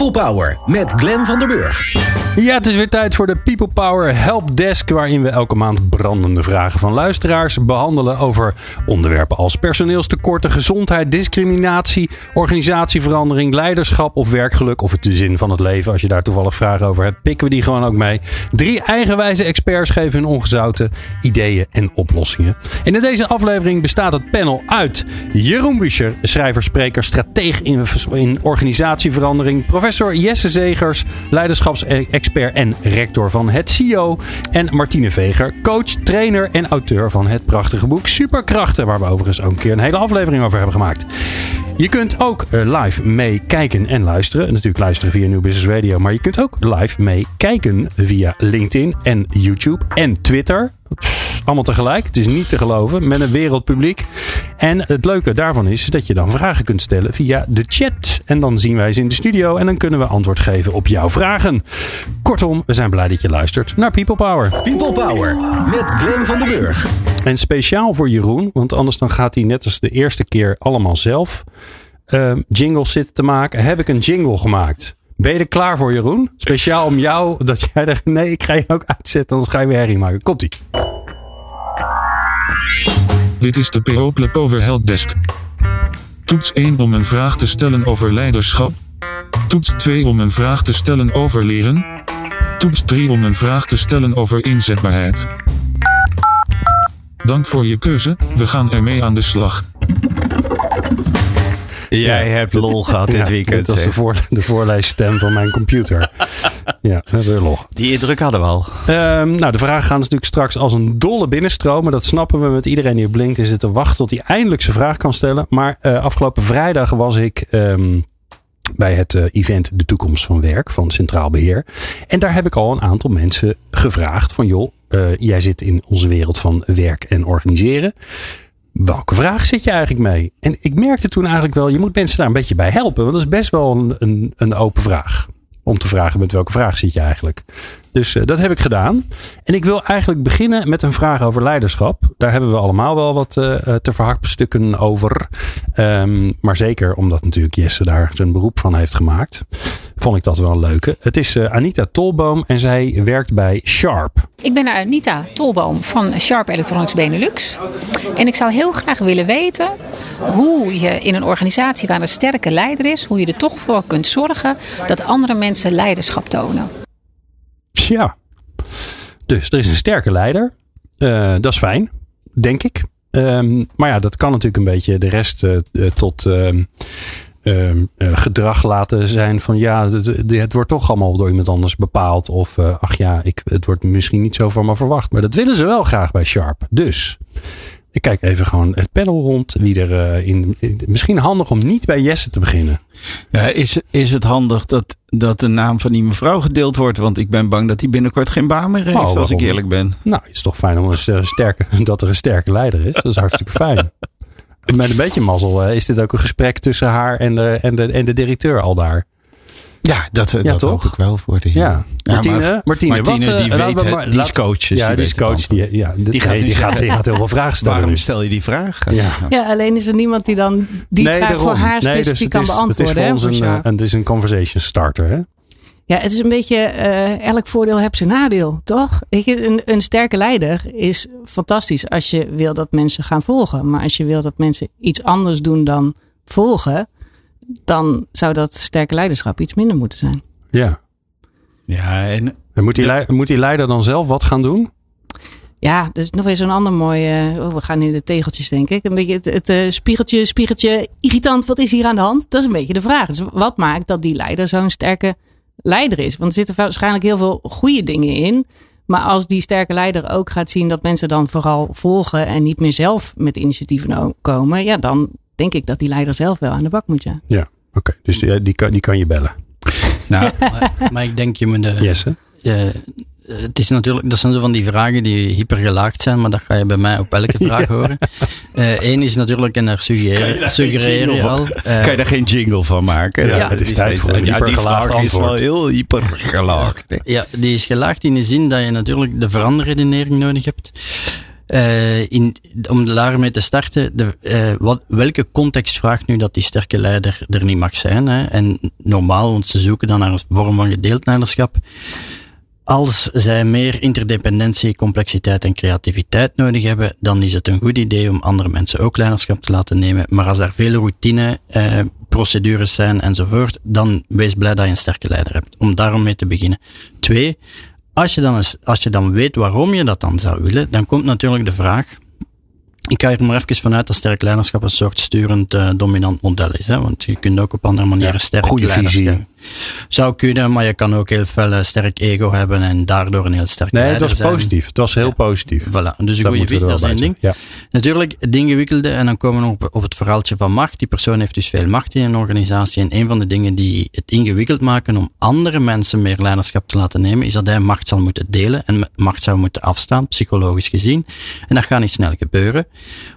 People Power met Glenn van der Burg. Ja, het is weer tijd voor de People Power Help Desk, waarin we elke maand brandende vragen van luisteraars behandelen over onderwerpen als personeelstekorten, gezondheid, discriminatie, organisatieverandering, leiderschap of werkgeluk of het de zin van het leven. Als je daar toevallig vragen over hebt, pikken we die gewoon ook mee. Drie eigenwijze experts geven hun ongezouten ideeën en oplossingen. En in deze aflevering bestaat het panel uit Jeroen Buescher, schrijver, spreker, strateeg in, in organisatieverandering, professor Jesse Zegers, leiderschapsexpert en rector van het CIO. En Martine Veger, coach, trainer en auteur van het prachtige boek Superkrachten. Waar we overigens ook een keer een hele aflevering over hebben gemaakt. Je kunt ook eh, live meekijken en luisteren. Natuurlijk luisteren via New Business Radio. Maar je kunt ook live meekijken via LinkedIn en YouTube en Twitter. Allemaal tegelijk. Het is niet te geloven. Met een wereldpubliek. En het leuke daarvan is dat je dan vragen kunt stellen via de chat. En dan zien wij ze in de studio. En dan kunnen we antwoord geven op jouw vragen. Kortom, we zijn blij dat je luistert naar People Power. People Power met Glenn van den Burg. En speciaal voor Jeroen. Want anders dan gaat hij net als de eerste keer allemaal zelf uh, jingles zitten te maken. Heb ik een jingle gemaakt. Ben je er klaar voor, Jeroen? Speciaal om jou, dat jij er. Nee, ik ga je ook uitzetten, anders ga je weer herrie maken. Komt-ie. Dit is de People Power Helpdesk. Toets 1 om een vraag te stellen over leiderschap. Toets 2 om een vraag te stellen over leren. Toets 3 om een vraag te stellen over inzetbaarheid. Dank voor je keuze, we gaan ermee aan de slag. Jij hebt lol gehad dit weekend. Dat was de, voor, de voorleesstem van mijn computer. ja, is weer log. Die indruk hadden we al. Ehm, nou, de vragen gaan natuurlijk straks als een dolle binnenstromen. Dat snappen we met iedereen die op LinkedIn zit te wachten tot hij eindelijk zijn vraag kan stellen. Maar eh, afgelopen vrijdag was ik ehm, bij het eh, event De Toekomst van Werk van Centraal Beheer. En daar heb ik al een aantal mensen gevraagd van joh, eh, jij zit in onze wereld van werk en organiseren. Welke vraag zit je eigenlijk mee? En ik merkte toen eigenlijk wel, je moet mensen daar een beetje bij helpen. Want dat is best wel een, een, een open vraag. Om te vragen met welke vraag zit je eigenlijk. Dus eh, dat heb ik gedaan. En ik wil eigenlijk beginnen met een vraag over leiderschap. Daar hebben we allemaal wel wat eh, te verhakstukken over. Ehm, maar zeker omdat natuurlijk Jesse daar zijn beroep van heeft gemaakt. Vond ik dat wel een leuke. Het is eh, Anita Tolboom en zij werkt bij Sharp. Ik ben Anita Tolboom van Sharp Electronics Benelux. En ik zou heel graag willen weten hoe je in een organisatie waar een sterke leider is, hoe je er toch voor kunt zorgen dat andere mensen leiderschap tonen. Ja. Dus er is een sterke leider. Eh, dat is fijn, denk ik. Ehm, maar ja, dat kan natuurlijk een beetje de rest eh, tot ehm, ehm, eh, gedrag laten zijn van ja, het, het wordt toch allemaal door iemand anders bepaald. Of eh, ach ja, ik, het wordt misschien niet zo van me verwacht. Maar dat willen ze wel graag bij Sharp. Dus ik kijk even gewoon het panel rond. Wie er eh, in, in- Misschien handig om niet bij Jesse te beginnen. Ja, is, is het handig dat, dat de naam van die mevrouw gedeeld wordt? Want ik ben bang dat hij binnenkort geen baan meer heeft, Oh, als ik eerlijk ben. Nou, het is toch fijn om een st- sterke, dat er een sterke leider is. Dat is hartstikke fijn. Met een beetje mazzel eh, is dit ook een gesprek tussen haar en de, en de, en de directeur al daar. Ja, dat, dat toch? hoop ik wel voor de Ja. Martine, maar- Martine, Martine, wat, eh, die laten weet we het, maar- die is coach, dus ja, die die is coach. Die, ja, die, Die gaat nee, die, gaat, zeggen- die gaat heel veel vragen stellen Waarom nu. stel je die vraag? Ja. Ja, alleen is er niemand die dan die Nee, vraag daarom. voor haar Nee, dus specifiek het kan is- beantwoorden. Het is voor hè, ons eh, een, het is een conversation starter. Hè? Ja, het is een beetje eh, elk voordeel heeft zijn nadeel, toch? Je, een, een sterke leider is fantastisch als je wil dat mensen gaan volgen. Maar als je wil dat mensen iets anders doen dan volgen, dan zou dat sterke leiderschap iets minder moeten zijn. Ja. Ja, en En moet, die De- moet die leider dan zelf wat gaan doen? Ja, dus nog eens een ander mooi. eh, oh, we gaan in de tegeltjes, denk ik. Een beetje het, het eh, spiegeltje, spiegeltje, irritant. Wat is hier aan de hand? Dat is een beetje de vraag. Dus wat maakt dat die leider zo'n sterke leider is? Want er zitten waarschijnlijk heel veel goede dingen in. Maar als die sterke leider ook gaat zien dat mensen dan vooral volgen en niet meer zelf met initiatieven komen, ja, dan denk ik dat die leider zelf wel aan de bak moet. Ja. Ja. Oké, dus die, die, kan, die kan je bellen. nou, maar, maar ik denk je moet de, Jesse? eh, het is natuurlijk, dat zijn zo van die vragen die hypergelaagd zijn, maar dat ga je bij mij op elke vraag horen. Eén is natuurlijk, en daar suggereren, suggereer je al. Uh, kan je daar geen jingle van maken? Ja, het is tijd voor een ja, die vraag is wel heel hypergelaagd. Ja, die is gelaagd in de zin dat je natuurlijk de veranderredenering nodig hebt. Uh, in, om daarmee te starten, de, uh, wat, welke context vraagt nu dat die sterke leider er niet mag zijn? Hè? En normaal, want ze zoeken dan naar een vorm van gedeeld leiderschap. Als zij meer interdependentie, complexiteit en creativiteit nodig hebben, dan is het een goed idee om andere mensen ook leiderschap te laten nemen. Maar als er veel routine, eh, procedures zijn enzovoort, dan wees blij dat je een sterke leider hebt. Om daarom mee te beginnen. Twee, als je dan, eens, als je dan weet waarom je dat dan zou willen, dan komt natuurlijk de vraag, ik ga er maar even vanuit dat sterk leiderschap een soort sturend uh, dominant model is. Hè? Want je kunt ook op andere manieren ja, sterk goede leiderschap. Visie. Zou kunnen, maar je kan ook heel veel sterk ego hebben en daardoor een heel sterk nee, het was zijn. positief. Het was heel Ja. positief. Voilà, dus een goede moeten we visie, er dat is één ding. Ja. Natuurlijk, het ingewikkelde, en dan komen we op, op het verhaaltje van macht. Die persoon heeft dus veel macht in een organisatie. En een van de dingen die het ingewikkeld maken om andere mensen meer leiderschap te laten nemen, is dat hij macht zal moeten delen en macht zou moeten afstaan, psychologisch gezien. En dat gaat niet snel gebeuren.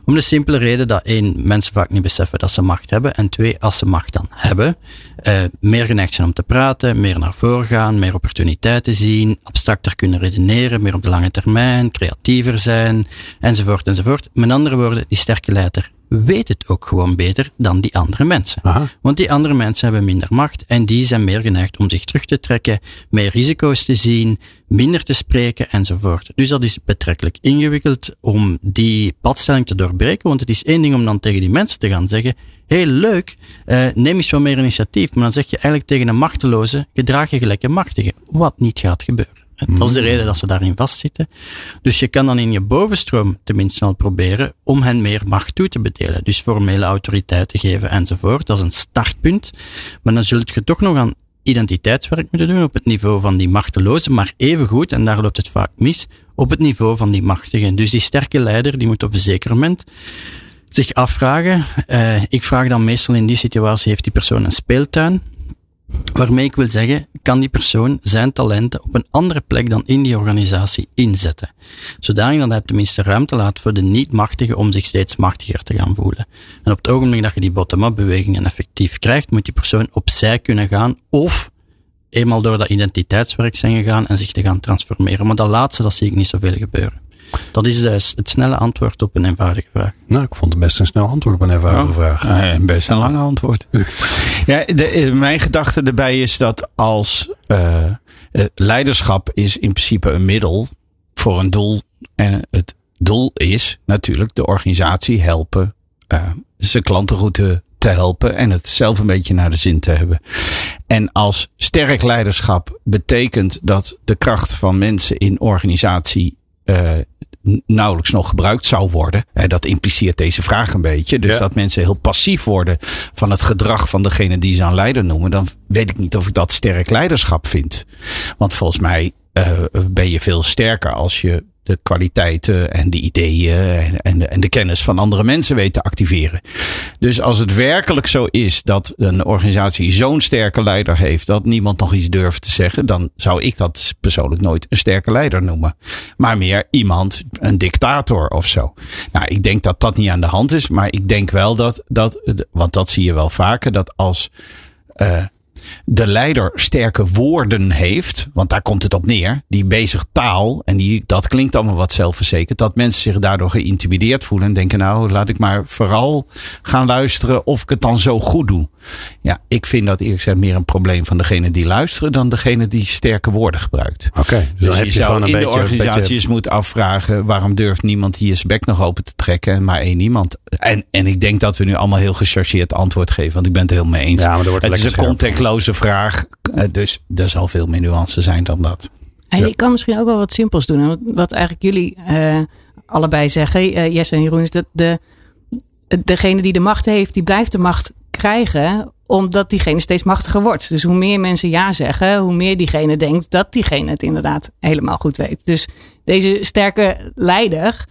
Om de simpele reden dat één, mensen vaak niet beseffen dat ze macht hebben. En twee, als ze macht dan hebben, eh, meer geneigd zijn om te praten, meer naar voren gaan, meer opportuniteiten zien, abstracter kunnen redeneren, meer op de lange termijn, creatiever zijn, enzovoort, enzovoort. Met andere woorden, die sterke leider weet het ook gewoon beter dan die andere mensen. Aha. Want die andere mensen hebben minder macht en die zijn meer geneigd om zich terug te trekken, meer risico's te zien, minder te spreken enzovoort. Dus dat is betrekkelijk ingewikkeld om die padstelling te doorbreken, want het is één ding om dan tegen die mensen te gaan zeggen, heel leuk, eh, neem eens wat meer initiatief, maar dan zeg je eigenlijk tegen een machteloze, gedraag je gelijk een machtige, wat niet gaat gebeuren. Dat is de reden dat ze daarin vastzitten. Dus je kan dan in je bovenstroom tenminste al proberen om hen meer macht toe te bedelen. Dus formele autoriteit te geven enzovoort. Dat is een startpunt. Maar dan zul je toch nog aan identiteitswerk moeten doen op het niveau van die machteloze, maar evengoed, en daar loopt het vaak mis, op het niveau van die machtige. Dus die sterke leider, die moet op een zeker moment zich afvragen. eh, ik vraag dan meestal in die situatie, heeft die persoon een speeltuin? Waarmee ik wil zeggen, kan die persoon zijn talenten op een andere plek dan in die organisatie inzetten. Zodanig dat hij tenminste ruimte laat voor de niet-machtigen om zich steeds machtiger te gaan voelen. En op het ogenblik dat je die bottom-up bewegingen effectief krijgt, moet die persoon opzij kunnen gaan of eenmaal door dat identiteitswerk zijn gegaan en zich te gaan transformeren. Maar dat laatste, dat zie ik niet zoveel gebeuren. Dat is dus het snelle antwoord op een eenvoudige vraag. Nou, ik vond het best een snel antwoord op een eenvoudige Oh. vraag. Ja, best een lang antwoord. ja, de, eh, mijn gedachte erbij is dat als eh, leiderschap is in principe een middel voor een doel. En het doel is natuurlijk de organisatie helpen, eh, zijn klantenroute te helpen en het zelf een beetje naar de zin te hebben. En als sterk leiderschap betekent dat de kracht van mensen in organisatie eh, nauwelijks nog gebruikt zou worden. Dat impliceert deze vraag een beetje. Dus Ja. dat mensen heel passief worden van het gedrag van degene die ze aan leider noemen. Dan weet ik niet of ik dat sterk leiderschap vind. Want volgens mij eh, ben je veel sterker als je de kwaliteiten en de ideeën en, de, en de kennis van andere mensen weet te activeren. Dus als het werkelijk zo is dat een organisatie zo'n sterke leider heeft dat niemand nog iets durft te zeggen, dan zou ik dat persoonlijk nooit een sterke leider noemen. Maar meer iemand, een dictator of zo. Nou, ik denk dat dat niet aan de hand is, maar ik denk wel dat, dat want dat zie je wel vaker, dat als eh, de leider sterke woorden heeft, want daar komt het op neer, die bezig taal, en die, dat klinkt allemaal wat zelfverzekerd, dat mensen zich daardoor geïntimideerd voelen en denken, nou, laat ik maar vooral gaan luisteren of ik het dan zo goed doe. Ja, ik vind dat eerlijk gezegd meer een probleem van degene die luisteren dan degene die sterke woorden gebruikt. Oké, dus, Dus dan heb je je zou in beetje... de organisatie beetje- eens moeten afvragen waarom durft niemand hier zijn bek nog open te trekken en maar één iemand. En, en ik denk dat we nu allemaal heel gechargeerd antwoord geven, want ik ben het heel mee eens. Ja, maar er wordt het is een scherp vraag, eh, dus er zal veel meer nuance zijn dan dat. En je kan misschien ook wel wat simpels doen. Wat- eigenlijk jullie eh, allebei zeggen, eh, Jesse en Jeroen, is dat de, degene die de macht heeft, die blijft de macht krijgen omdat diegene steeds machtiger wordt. Dus hoe meer mensen ja zeggen, hoe meer diegene denkt dat diegene het inderdaad helemaal goed weet. Dus deze sterke leider,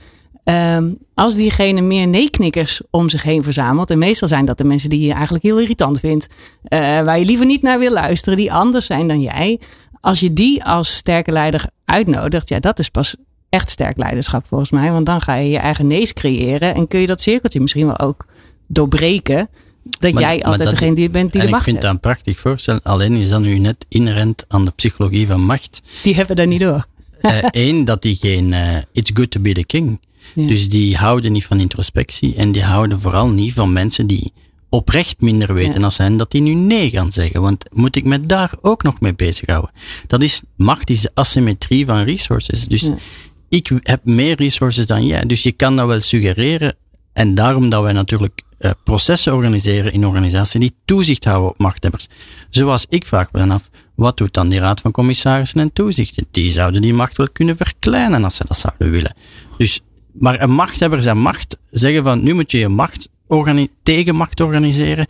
ehm, als diegene meer nee-knikkers om zich heen verzamelt, en meestal zijn dat de mensen die je eigenlijk heel irritant vindt, eh, waar je liever niet naar wil luisteren, die anders zijn dan jij. als je die als sterke leider uitnodigt, ja, dat is pas echt sterk leiderschap volgens mij. Want dan ga je je eigen nees creëren en kun je dat cirkeltje misschien wel ook doorbreken. Dat Maar- jij maar altijd dat- degene die bent die en de ik macht vind heeft. dat een prachtig voorstel. Alleen is dat nu net inherent aan de psychologie van macht. Die hebben daar niet door. Eén, dat die geen eh, it's good to be the king. Ja. Dus die houden niet van introspectie. En die houden vooral niet van mensen die oprecht minder weten Ja. als hen, dat die nu nee gaan zeggen. Want moet ik me daar ook nog mee bezighouden? Dat is, macht is de asymmetrie van resources. Dus Ja. ik heb meer resources dan jij. Dus je kan dat wel suggereren. En daarom dat wij natuurlijk eh, processen organiseren in organisaties die toezicht houden op machthebbers. Zoals ik vraag me dan af, wat doet dan die raad van commissarissen en toezichten? Die zouden die macht wel kunnen verkleinen als ze dat zouden willen. Dus, maar een machthebber zijn macht zeggen van, nu moet je je macht organi- tegenmacht organiseren.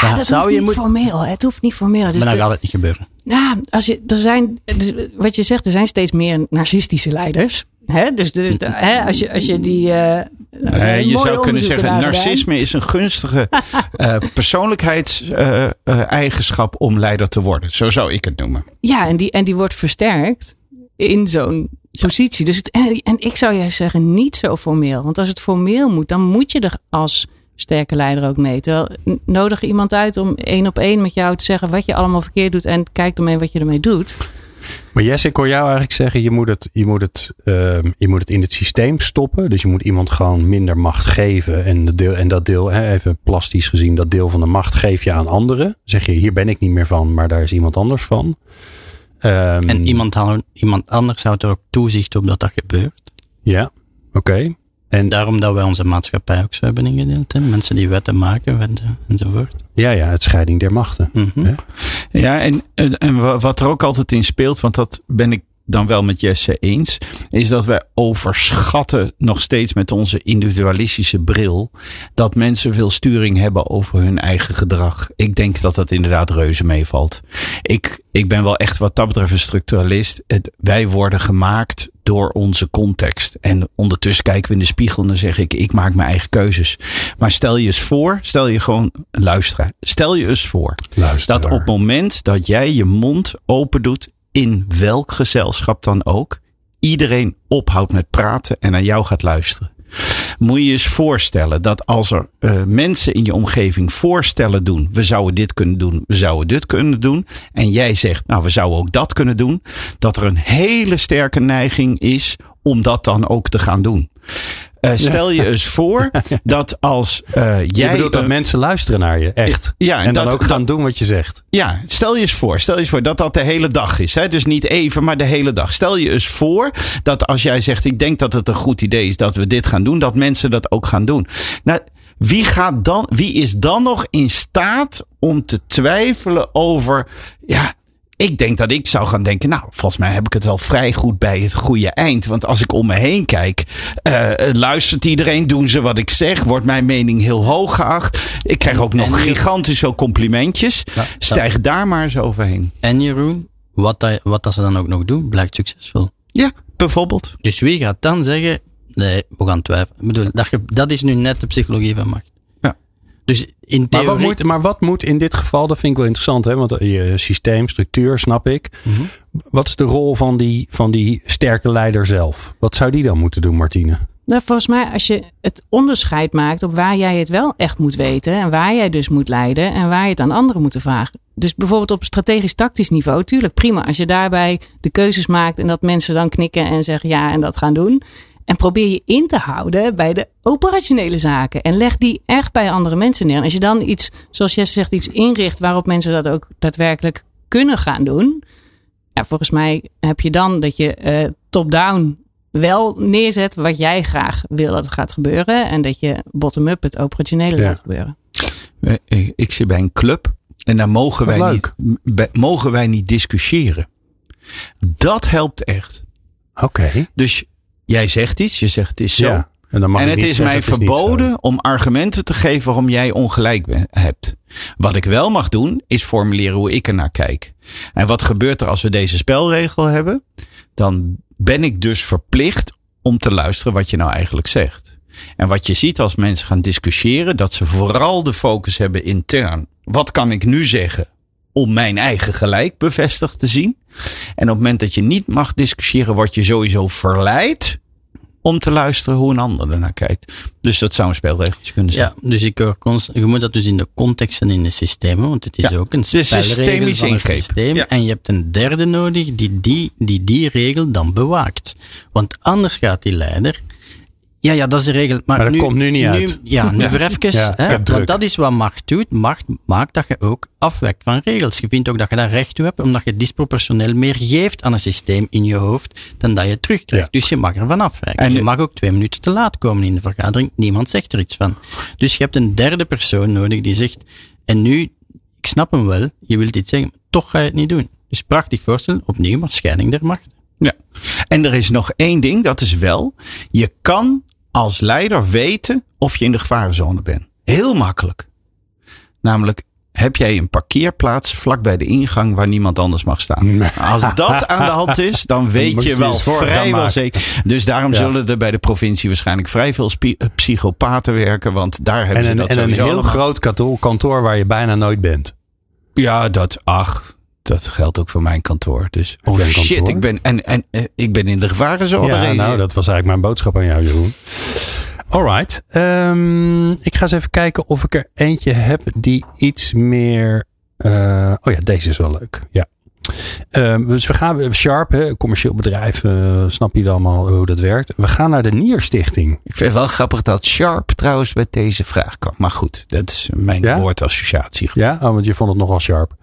Ja, dat zou hoeft je niet moet- formeel. Het hoeft niet formeel. Dus maar dan de- gaat het niet gebeuren. Ja, als je, er zijn, dus wat je zegt, er zijn steeds meer narcistische leiders. Hè? Dus, dus de- hè, als, je, als je die. eh, Nee, je zou kunnen zeggen, narcisme is een gunstige eh persoonlijkheidseigenschap om leider te worden. Zo zou ik het noemen. Ja, en die, en die wordt versterkt in zo'n positie. Dus het, en, ik zou juist zeggen, niet zo formeel. Want als het formeel moet, dan moet je er als sterke leider ook mee. Terwijl nodig iemand uit om één op één met jou te zeggen wat je allemaal verkeerd doet en kijk ermee wat je ermee doet. Maar Jesse, ik hoor jou eigenlijk zeggen, je moet, het, je, moet het, ehm, je moet het in het systeem stoppen. Dus je moet iemand gewoon minder macht geven. En, dat deel, en dat deel, hè, even plastisch gezien, dat deel van de macht geef je aan anderen. Zeg je, hier ben ik niet meer van, maar daar is iemand anders van. Ehm, En iemand, iemand anders houdt er ook toezicht op dat dat gebeurt. Ja, oké. En daarom dat wij onze maatschappij ook zo hebben ingedeeld. Hè? Mensen die wetten maken wetten, enzovoort. Ja, ja, het scheiding der machten. Mhm. Ja. Ja, en, en, en wa- wat er ook altijd in speelt, want dat ben ik dan wel met Jesse eens, is dat wij overschatten nog steeds met onze individualistische bril dat mensen veel sturing hebben over hun eigen gedrag. Ik denk dat dat inderdaad reuze meevalt. Ik, ik ben wel echt wat dat betreft een structuralist. Het, wij worden gemaakt door onze context. En ondertussen kijken we in de spiegel en dan zeg ik, ik maak mijn eigen keuzes. Maar stel je eens voor, stel je gewoon, luisteren, stel je eens voor Luisteraar. dat op het moment dat jij je mond open doet, in welk gezelschap dan ook, iedereen ophoudt met praten en naar jou gaat luisteren. Moet je je eens voorstellen dat als er eh, mensen in je omgeving voorstellen doen, we zouden dit kunnen doen, we zouden dit kunnen doen, en jij zegt, nou we zouden ook dat kunnen doen, dat er een hele sterke neiging is om dat dan ook te gaan doen. Eh, stel je eens voor dat als je jij. bedoelt dat mensen luisteren naar je, echt. Ja, en, dan dat- ook gaan doen wat je zegt. Ja, stel je eens voor. Stel je eens voor dat dat de hele dag is. Hè? Dus niet even, maar de hele dag. Stel je eens voor dat als jij zegt: Ik denk dat het een goed idee is dat we dit gaan doen, dat mensen dat ook gaan doen. Nou, wie, gaat dan, wie is dan nog in staat om te twijfelen over. Ja, ik denk dat ik zou gaan denken, nou, volgens mij heb ik het wel vrij goed bij het goede eind. Want als ik om me heen kijk, eh, luistert iedereen, doen ze wat ik zeg, wordt mijn mening heel hoog geacht. Ik krijg ook nog gigantisch veel complimentjes. Ja, Stijg daar maar eens overheen. En Jeroen, wat, dat, wat dat ze dan ook nog doen, blijkt succesvol. Ja, bijvoorbeeld. Dus wie gaat dan zeggen, nee, we gaan twijfelen. Ik bedoel, dat, dat is nu net de psychologie van macht. Dus in Maar theorie... wat, moet, maar wat moet in dit geval, dat vind ik wel interessant, hè? want eh, je systeem, structuur, snap ik. Mhm. Wat is de rol van die, van die sterke leider zelf? Wat zou die dan moeten doen, Martine? Nou, volgens mij, als je het onderscheid maakt op waar jij het wel echt moet weten en waar jij dus moet leiden en waar je het aan anderen moet vragen. Dus bijvoorbeeld op strategisch-tactisch niveau, tuurlijk prima. Als je daarbij de keuzes maakt en dat mensen dan knikken en zeggen ja en dat gaan doen. En probeer je in te houden bij de operationele zaken. En leg die echt bij andere mensen neer. En als je dan iets, zoals Jesse zegt, iets inricht waarop mensen dat ook daadwerkelijk kunnen gaan doen. Ja, volgens mij heb je dan dat je eh, top-down wel neerzet wat jij graag wil dat het gaat gebeuren. En dat je bottom-up het operationele Ja. laat gebeuren. Eh, Ik zit bij een club en daar mogen Wat wij, leuk. niet, mogen wij niet discussiëren. Dat helpt echt. Oké. Dus jij zegt iets, je zegt het is zo. Ja. En, dan mag en ik het niet is zeggen, mij het verboden om argumenten te geven waarom jij ongelijk hebt. Wat ik wel mag doen, is formuleren hoe ik er naar kijk. En wat gebeurt er als we deze spelregel hebben? Dan ben ik dus verplicht om te luisteren wat je nou eigenlijk zegt. En wat je ziet als mensen gaan discussiëren, dat ze vooral de focus hebben intern. Wat kan ik nu zeggen om mijn eigen gelijk bevestigd te zien? En op het moment dat je niet mag discussiëren, word je sowieso verleid om te luisteren hoe een ander ernaar kijkt. Dus dat zou een spelregeltje kunnen zijn. Ja, dus ik constant, je moet dat dus in de context en in de systemen, want het is Ja, ook een het een spelregel systemisch van het ingreep. systeem. Ja. En je hebt een derde nodig die die, die die regel dan bewaakt. Want anders gaat die leider... Ja, ja, dat is de regel. Maar, Maar dat nu, komt nu niet uit. Ja, nu Ja. voor even. Ja, ik hè, druk. want dat is wat macht doet. Macht maakt dat je ook afwijkt van regels. Je vindt ook dat je daar recht toe hebt, omdat je disproportioneel meer geeft aan een systeem in je hoofd dan dat je terugkrijgt. Ja. Dus je mag ervan afwijken. En- je mag ook twee minuten te laat komen in de vergadering. Niemand zegt er iets van. Dus je hebt een derde persoon nodig die zegt, en nu, ik snap hem wel, je wilt iets zeggen, maar toch ga je het niet doen. Dus prachtig voorstel, opnieuw, maar scheiding der macht. Ja. En er is nog één ding, dat is wel, je kan als leider weten of je in de gevarenzone bent. Heel makkelijk. Namelijk, heb jij een parkeerplaats vlak bij de ingang waar niemand anders mag staan? Nee. Als dat aan de hand is, dan weet je je wel vrijwel zeker. Dus daarom Ja. zullen er bij de provincie waarschijnlijk vrij veel eh, psychopaten werken, want daar hebben En ze een, dat en een sowieso heel allemaal. groot kantoor, kantoor waar je bijna nooit bent. Ja, dat, ach, dat geldt ook voor mijn kantoor. Dus, oh shit, kantoor? ik ben, en, en eh, ik ben in de gevarenzone. ja, nou, dat was eigenlijk mijn boodschap aan jou, Jeroen. Alright. Ehm, ik ga eens even kijken of ik er eentje heb die iets meer. eh, oh ja, deze is wel leuk. Ja. Ehm, dus we gaan, Sharp, hè, commercieel bedrijf, eh, snap je allemaal hoe dat werkt. We gaan naar de Nierstichting. Ik vind het wel grappig dat Sharp trouwens bij deze vraag kwam. Maar goed, dat is mijn Ja? woordassociatie. Ja, oh, want je vond het nogal sharp.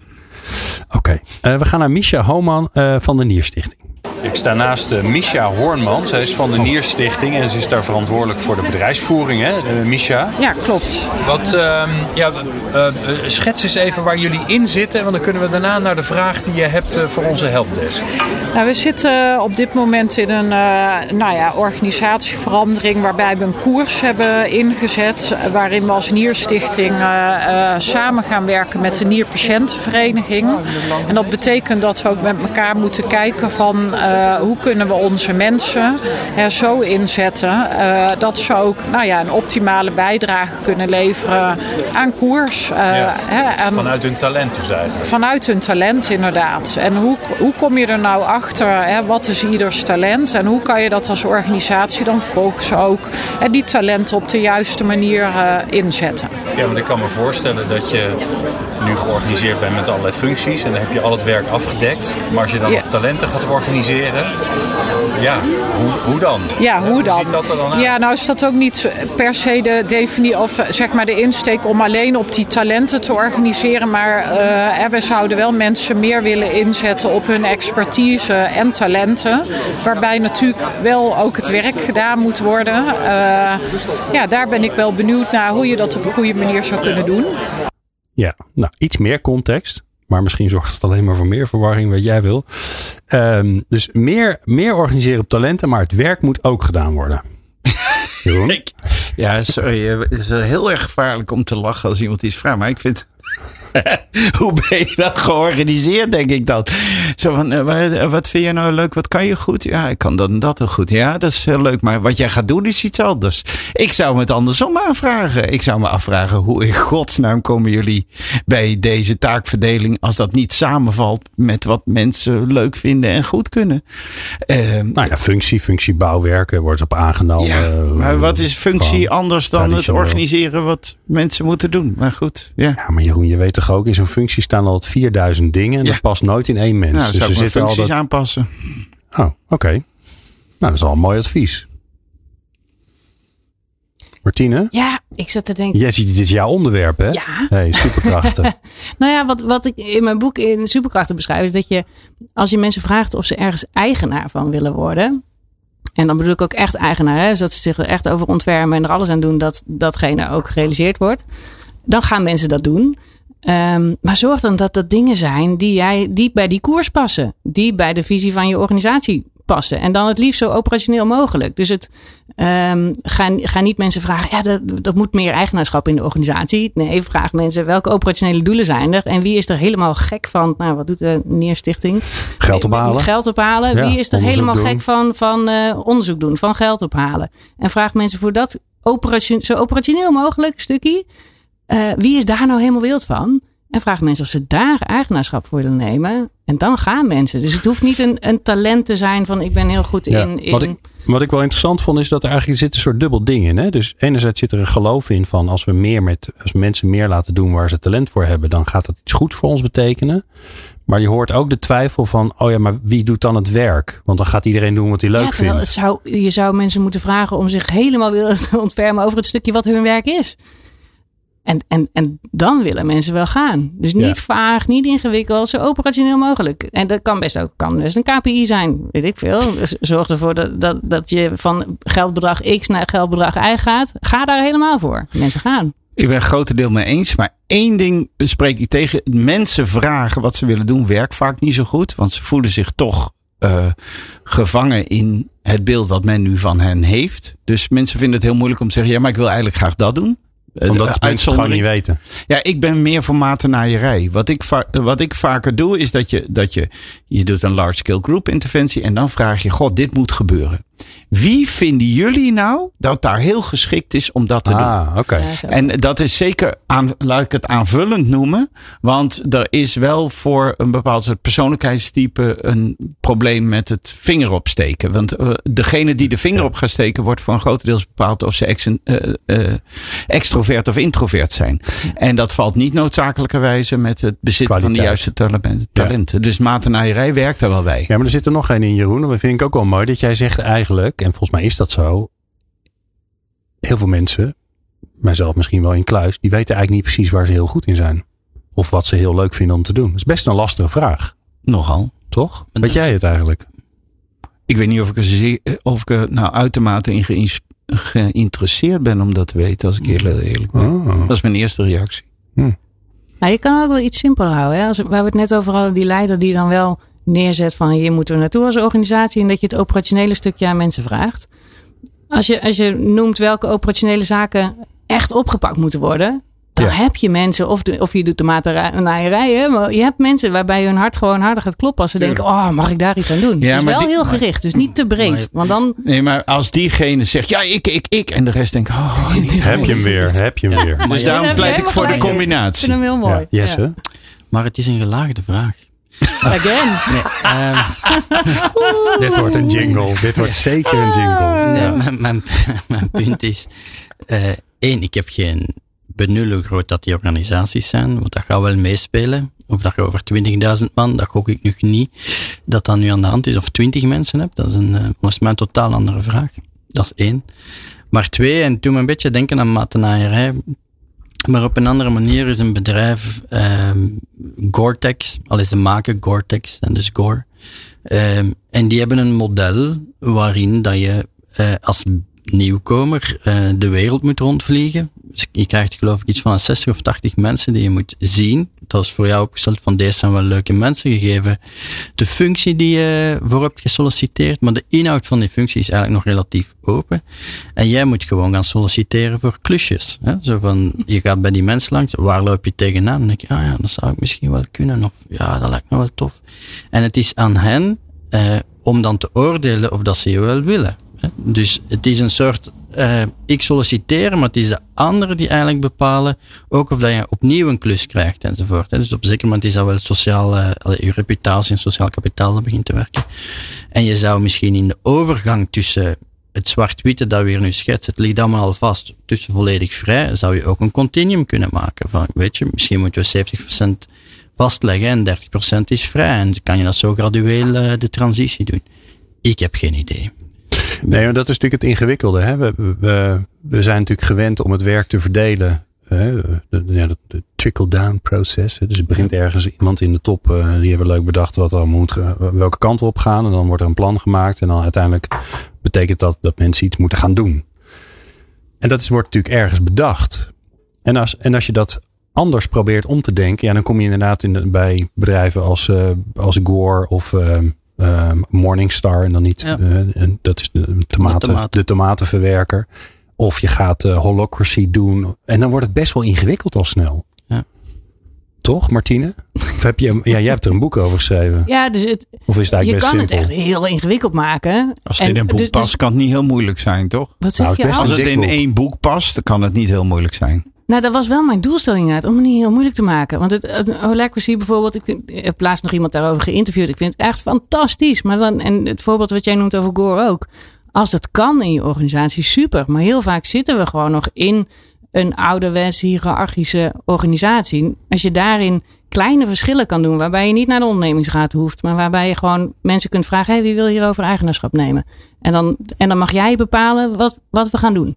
Oké, Eh, we gaan naar Misha Homan eh, van de Nierstichting. Ik sta naast uh, Misha Hoornman. Zij is van de Nierstichting en ze is daar verantwoordelijk voor de bedrijfsvoering. Hè? Uh, Misha, Ja, klopt. wat, ehm, ja, uh, schets eens even waar jullie in zitten. Want dan kunnen we daarna naar de vraag die je hebt uh, voor onze helpdesk. Nou, we zitten op dit moment in een uh, nou ja, organisatieverandering waarbij we een koers hebben ingezet. Waarin we als Nierstichting uh, samen gaan werken met de Nierpatiëntenvereniging. En dat betekent dat we ook met elkaar moeten kijken van uh, hoe kunnen we onze mensen er zo inzetten uh, dat ze ook nou ja, een optimale bijdrage kunnen leveren aan koers. Uh, ja, hè, vanuit hun talent dus eigenlijk. Vanuit hun talent inderdaad. En hoe, hoe kom je er nou achter, hè, wat is ieders talent en hoe kan je dat als organisatie dan vervolgens ook hè, die talenten op de juiste manier inzetten. Ja, want ik kan me voorstellen dat je nu georganiseerd bent met allerlei functies en dan heb je al het werk afgedekt. Maar als je dan ja. talenten gaat organiseren, ja, hoe, hoe dan? Ja, hoe dan? Hoe ziet dat er dan uit? Ja, nou is dat ook niet per se de definitie of zeg maar de insteek om alleen op die talenten te organiseren. Maar uh, we zouden wel mensen meer willen inzetten op hun expertise en talenten. Waarbij natuurlijk wel ook het werk gedaan moet worden. Uh, ja, daar ben ik wel benieuwd naar hoe je dat op een goede manier zou kunnen doen. Ja, nou iets meer context. Maar misschien zorgt het alleen maar voor meer verwarring, wat jij wil. Um, dus meer, meer organiseren op talenten, maar het werk moet ook gedaan worden. Ja, sorry. Het is heel erg gevaarlijk om te lachen als iemand iets vraagt. Maar ik vind. Hoe ben je dat georganiseerd, denk ik dan? Zo van, uh, wat vind je nou leuk? Wat kan je goed? Ja, ik kan dat en dat goed. Ja, dat is heel leuk. Maar wat jij gaat doen is iets anders. Ik zou me het andersom aanvragen. Ik zou me afvragen, hoe in godsnaam komen jullie bij deze taakverdeling als dat niet samenvalt met wat mensen leuk vinden en goed kunnen? Uh, nou ja, functie, functiebouwwerken wordt op aangenomen. Ja, maar wat is functie anders dan het organiseren wat mensen moeten doen? Maar goed, ja. Ja, maar Jeroen, je weet toch ook, in zo'n functie staan al 4000 dingen en ja. dat past nooit in één mens. Nou, dus zou er ik zitten functies al dat... aanpassen. Oh, oké. Okay. Nou, dat is al een mooi advies. Martine? Ja, ik zat te denken. Jij ziet, dit is jouw onderwerp, hè? Ja. Hey, superkrachten. nou ja, wat, wat ik in mijn boek in Superkrachten beschrijf, is dat je, als je mensen vraagt of ze ergens eigenaar van willen worden. En dan bedoel ik ook echt eigenaar, hè? Dus dat ze zich er echt over ontfermen en er alles aan doen dat datgene ook gerealiseerd wordt. Dan gaan mensen dat doen. Um, maar zorg dan dat dat dingen zijn die, jij, die bij die koers passen. Die bij de visie van je organisatie passen. En dan het liefst zo operationeel mogelijk. Dus het um, ga, ga niet mensen vragen, ja, dat, dat moet meer eigenaarschap in de organisatie. Nee, vraag mensen welke operationele doelen zijn er. En wie is er helemaal gek van, nou wat doet de Neerstichting? Geld ophalen. Geld ophalen. Ja, wie is er helemaal doen. gek van, van uh, onderzoek doen, van geld ophalen? En vraag mensen voor dat operation, zo operationeel mogelijk stukje. Uh, wie is daar nou helemaal wild van? En vraag mensen of ze daar eigenaarschap voor willen nemen. En dan gaan mensen. Dus het hoeft niet een, een talent te zijn van ik ben heel goed Ja, in. in Wat, ik, wat ik wel interessant vond is dat er eigenlijk zit een soort dubbel ding in. Hè? Dus enerzijds zit er een geloof in van als we meer met als mensen meer laten doen waar ze talent voor hebben, dan gaat dat iets goeds voor ons betekenen. Maar je hoort ook de twijfel van, oh ja, maar wie doet dan het werk? Want dan gaat iedereen doen wat hij leuk ja, vindt. het zou, je zou mensen moeten vragen om zich helemaal te ontfermen over het stukje wat hun werk is. En, en, en dan willen mensen wel gaan. Dus niet Ja. vaag, niet ingewikkeld, zo operationeel mogelijk. En dat kan best ook kan best een KPI zijn, weet ik veel. Dus zorg ervoor dat, dat, dat je van geldbedrag X naar geldbedrag Y gaat. Ga daar helemaal voor. Mensen gaan. Ik ben het grotendeel mee eens. Maar één ding spreek ik tegen. Mensen vragen wat ze willen doen werkt vaak niet zo goed. Want ze voelen zich toch eh, gevangen in het beeld wat men nu van hen heeft. Dus mensen vinden het heel moeilijk om te zeggen. Ja, maar ik wil eigenlijk graag dat doen. Eh, Omdat mensen het gewoon niet weten. Ja, ik ben meer voor matenaaierij. Wat ik, va- wat ik vaker doe, is dat je, dat je, je doet een large scale group interventie en dan vraag je, god, dit moet gebeuren. Wie vinden jullie nou dat daar heel geschikt is om dat te doen? Ah, oké. Ja, zo. En dat is zeker, aan, laat ik het aanvullend noemen. Want er is wel voor een bepaald soort persoonlijkheidstype een probleem met het vinger opsteken. Want eh, degene die de vinger op gaat steken, wordt voor een grotendeels bepaald of ze ex, eh, eh, extrovert of introvert zijn. En dat valt niet noodzakelijkerwijze met het bezitten van de juiste talenten. talenten. Dus matenaaierij werkt daar wel bij. Ja, maar er zit er nog één in, Jeroen. Dat vind ik ook wel mooi. Dat jij zegt eigenlijk, en volgens mij is dat zo. Heel veel mensen, mijzelf misschien wel in kluis, die weten eigenlijk niet precies waar ze heel goed in zijn. Of wat ze heel leuk vinden om te doen. Dat is best een lastige vraag, Nogal. toch? En Weet dat jij het eigenlijk? Ik weet niet of ik er, zeer, of ik er nou uitermate in geïnteresseerd ben om dat te weten, als ik heel eerlijk ben. Oh. Dat is mijn eerste reactie. Nou, je kan ook wel iets simpeler houden. Hè? Als, waar we het net over hadden, die leider die dan wel neerzet van hier moeten we naartoe als organisatie. En dat je het operationele stukje aan mensen vraagt. Als je, als je noemt welke operationele zaken echt opgepakt moeten worden. Dan Ja. heb je mensen, of, de, of je doet de matenaaierij, hè, maar je hebt mensen waarbij hun hart gewoon harder gaat kloppen als ze denken, oh, mag ik daar iets aan doen? Ja, dus maar wel die- heel gericht, dus niet te breed. Maar want dan, Nee, maar als diegene zegt, ja, ik, ik, ik. En de rest denkt, oh, niet Heb je hem weer? Heb je hem weer? Dus daarom pleit ik voor de gelijk. ik combinatie. vind hem heel mooi. Ja, Jesse? Maar het is een gelaagde vraag. Again. Nee, ehm, Dit wordt een jingle. Dit wordt zeker een jingle. nee, mijn, mijn, mijn punt is: eh, één, ik heb geen benul hoe groot dat die organisaties zijn, want dat gaat wel meespelen. Of dat je over 20.000 man, dat gok ik nog niet, dat dat nu aan de hand is. Of 20 mensen hebt, dat is een, eh, volgens mij een totaal andere vraag. Dat is één. Maar twee, en toen me een beetje denken aan matenaaierij. Maar op een andere manier is een bedrijf, ehm Gore-Tex, al is de maken Gore-Tex en dus Gore. Ehm, en die hebben een model waarin dat je eh, als nieuwkomer eh, de wereld moet rondvliegen. Dus je krijgt geloof ik iets van 60 of 80 mensen die je moet zien. Dat is voor jou opgesteld van deze zijn wel leuke mensen gegeven. De functie die je voor hebt gesolliciteerd, maar de inhoud van die functie is eigenlijk nog relatief open. En jij moet gewoon gaan solliciteren voor klusjes. Hè? Zo van, je gaat bij die mensen langs, waar loop je tegenaan? Dan denk je, ah ja, dat zou ik misschien wel kunnen. Of ja, dat lijkt me wel tof. En het is aan hen eh, om dan te oordelen of dat ze je wel willen. Dus het is een soort, eh, ik solliciteer, maar het is de anderen die eigenlijk bepalen ook of dat je opnieuw een klus krijgt enzovoort. Hè? Dus op zeker moment is dat wel sociaal, eh, je reputatie en sociaal kapitaal dat begint te werken. En je zou misschien in de overgang tussen het zwart-witte dat we hier nu schetsen, het ligt allemaal al vast, tussen volledig vrij, zou je ook een continuum kunnen maken. Van, weet je, misschien moeten we 70% vastleggen en 30% is vrij. En dan kan je dat zo gradueel eh, de transitie doen. Ik heb geen idee. Nee, maar dat is natuurlijk het ingewikkelde. Hè? We, we, we zijn natuurlijk gewend om het werk te verdelen. Hè? De, trickle-down proces. Dus het begint ergens iemand in de top. eh, die hebben leuk bedacht wat er moet, welke kant we op gaan. En dan wordt er een plan gemaakt. En dan uiteindelijk betekent dat dat mensen iets moeten gaan doen. En dat is, wordt natuurlijk ergens bedacht. En als, en als je dat anders probeert om te denken. Ja, dan kom je inderdaad in de- bij bedrijven als, eh, als Gore of ehm, Morningstar. En dan niet, Ja. eh, en dat is de, tomaten, tomaten. de tomatenverwerker. Of je gaat eh, holocracy doen. En dan wordt het best wel ingewikkeld al snel. Ja. Toch, Martine? Of heb je, ja, jij hebt er een boek over geschreven. Ja, dus het, Of is het je eigenlijk kan best het simpel? echt heel ingewikkeld maken. Als het En in een boek dus- dus- past, kan het niet heel moeilijk zijn, toch? Wat zeg Nou, je? het beste Als- het in één boek past, dan kan het niet heel moeilijk zijn. Nou, dat was wel mijn doelstelling inderdaad, om het niet heel moeilijk te maken. Want het, het Holacracy bijvoorbeeld, ik, heb laatst nog iemand daarover geïnterviewd. Ik vind het echt fantastisch. Maar dan, en het voorbeeld wat jij noemt over Gore ook. Als dat kan in je organisatie, super. Maar heel vaak zitten we gewoon nog in een ouderwets hiërarchische organisatie. Als je daarin kleine verschillen kan doen, waarbij je niet naar de ondernemingsraad hoeft, maar waarbij je gewoon mensen kunt vragen: hey, wie wil hierover eigenaarschap nemen? En dan, en dan mag jij bepalen wat, wat we gaan doen.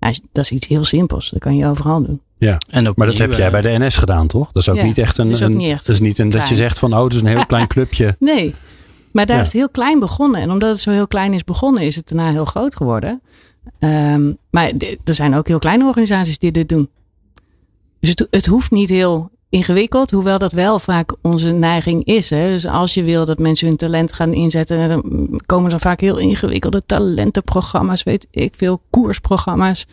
Ja, dat is iets heel simpels. Dat kan je overal doen. Ja. En Maar dat heb jij bij de NS gedaan, toch? Dat is ook Ja, niet echt een. dat is ook niet echt dat is niet een dat je zegt van oh, het is een heel klein clubje. Nee, maar daar Ja. is het heel klein begonnen. En omdat het zo heel klein is begonnen, is het daarna heel groot geworden. Ehm, maar er zijn ook heel kleine organisaties die dit doen. Dus het, het hoeft niet heel ingewikkeld, hoewel dat wel vaak onze neiging is. Hè? Dus als je wil dat mensen hun talent gaan inzetten, dan komen er vaak heel ingewikkelde talentenprogramma's, weet ik veel, koersprogramma's.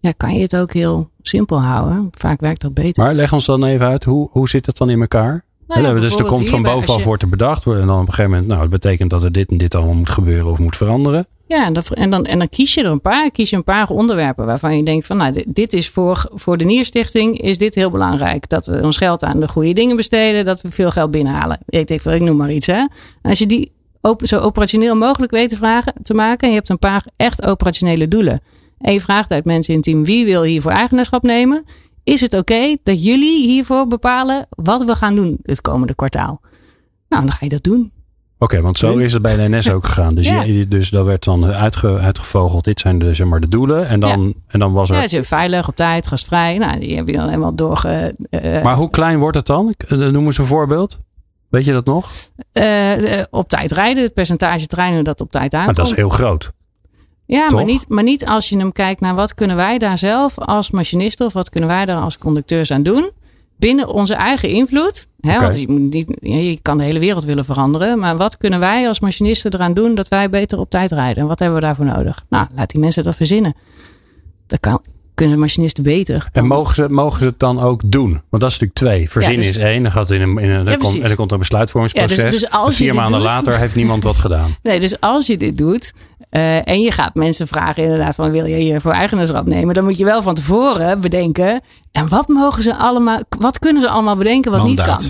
Ja, kan je het ook heel simpel houden. Vaak werkt dat beter. Maar leg ons dan even uit, hoe, hoe zit het dan in elkaar? Nou ja, dus er komt van bovenaf je- wordt er bedacht. En dan op een gegeven moment, nou, dat betekent dat er dit en dit allemaal moet gebeuren of moet veranderen. Ja, en, dat, en, dan, en dan kies je er een paar. Kies je een paar onderwerpen waarvan je denkt van, nou, dit, dit is voor, voor de Nierstichting is dit heel belangrijk. Dat we ons geld aan de goede dingen besteden, dat we veel geld binnenhalen. Weet ik veel, ik noem maar iets. Hè? Als je die op, zo operationeel mogelijk weet te, vragen, te maken, en je hebt een paar echt operationele doelen. En je vraagt uit mensen in het team, wie wil hiervoor eigenaarschap nemen? Is het oké dat jullie hiervoor bepalen wat we gaan doen het komende kwartaal? Nou, dan ga je dat doen. Oké, want zo Punt. is het bij de NS ook gegaan. Dus, Ja. je, dus dat werd dan uitge, uitgevogeld. Dit zijn de, zeg maar, de doelen. En dan, en dan was er. Ja, is veilig, op tijd, gastvrij. Nou, die heb je dan helemaal doorge... eh, maar hoe klein wordt het dan? Eh, Noem eens een voorbeeld. Weet je dat nog? eh, eh, op tijd rijden, het percentage treinen dat op tijd Maar aankomt. dat is heel groot. Ja, maar niet, maar niet als je hem kijkt naar wat kunnen wij daar zelf als machinisten of wat kunnen wij daar als conducteurs aan doen. Binnen onze eigen invloed. Hè. Want je, moet niet, je kan de hele wereld willen veranderen. Maar wat kunnen wij als machinisten eraan doen dat wij beter op tijd rijden? En wat hebben we daarvoor nodig? Nou, laat die mensen dat verzinnen. Dat kan, kunnen machinisten beter. En mogen ze, mogen ze het dan ook doen? Want dat is natuurlijk twee. Verzinnen Ja, dus- is één. Dan gaat het in een, in een, dan komt, precies. en dan komt er een besluitvormingsproces. Ja, dus- dus als vier je dit maanden doet- later heeft niemand wat gedaan. Nee, dus als je dit doet eh, en je gaat mensen vragen inderdaad van wil je hier voor eigenaarschap nemen, dan moet je wel van tevoren bedenken en wat mogen ze allemaal, wat kunnen ze allemaal bedenken wat niet kan.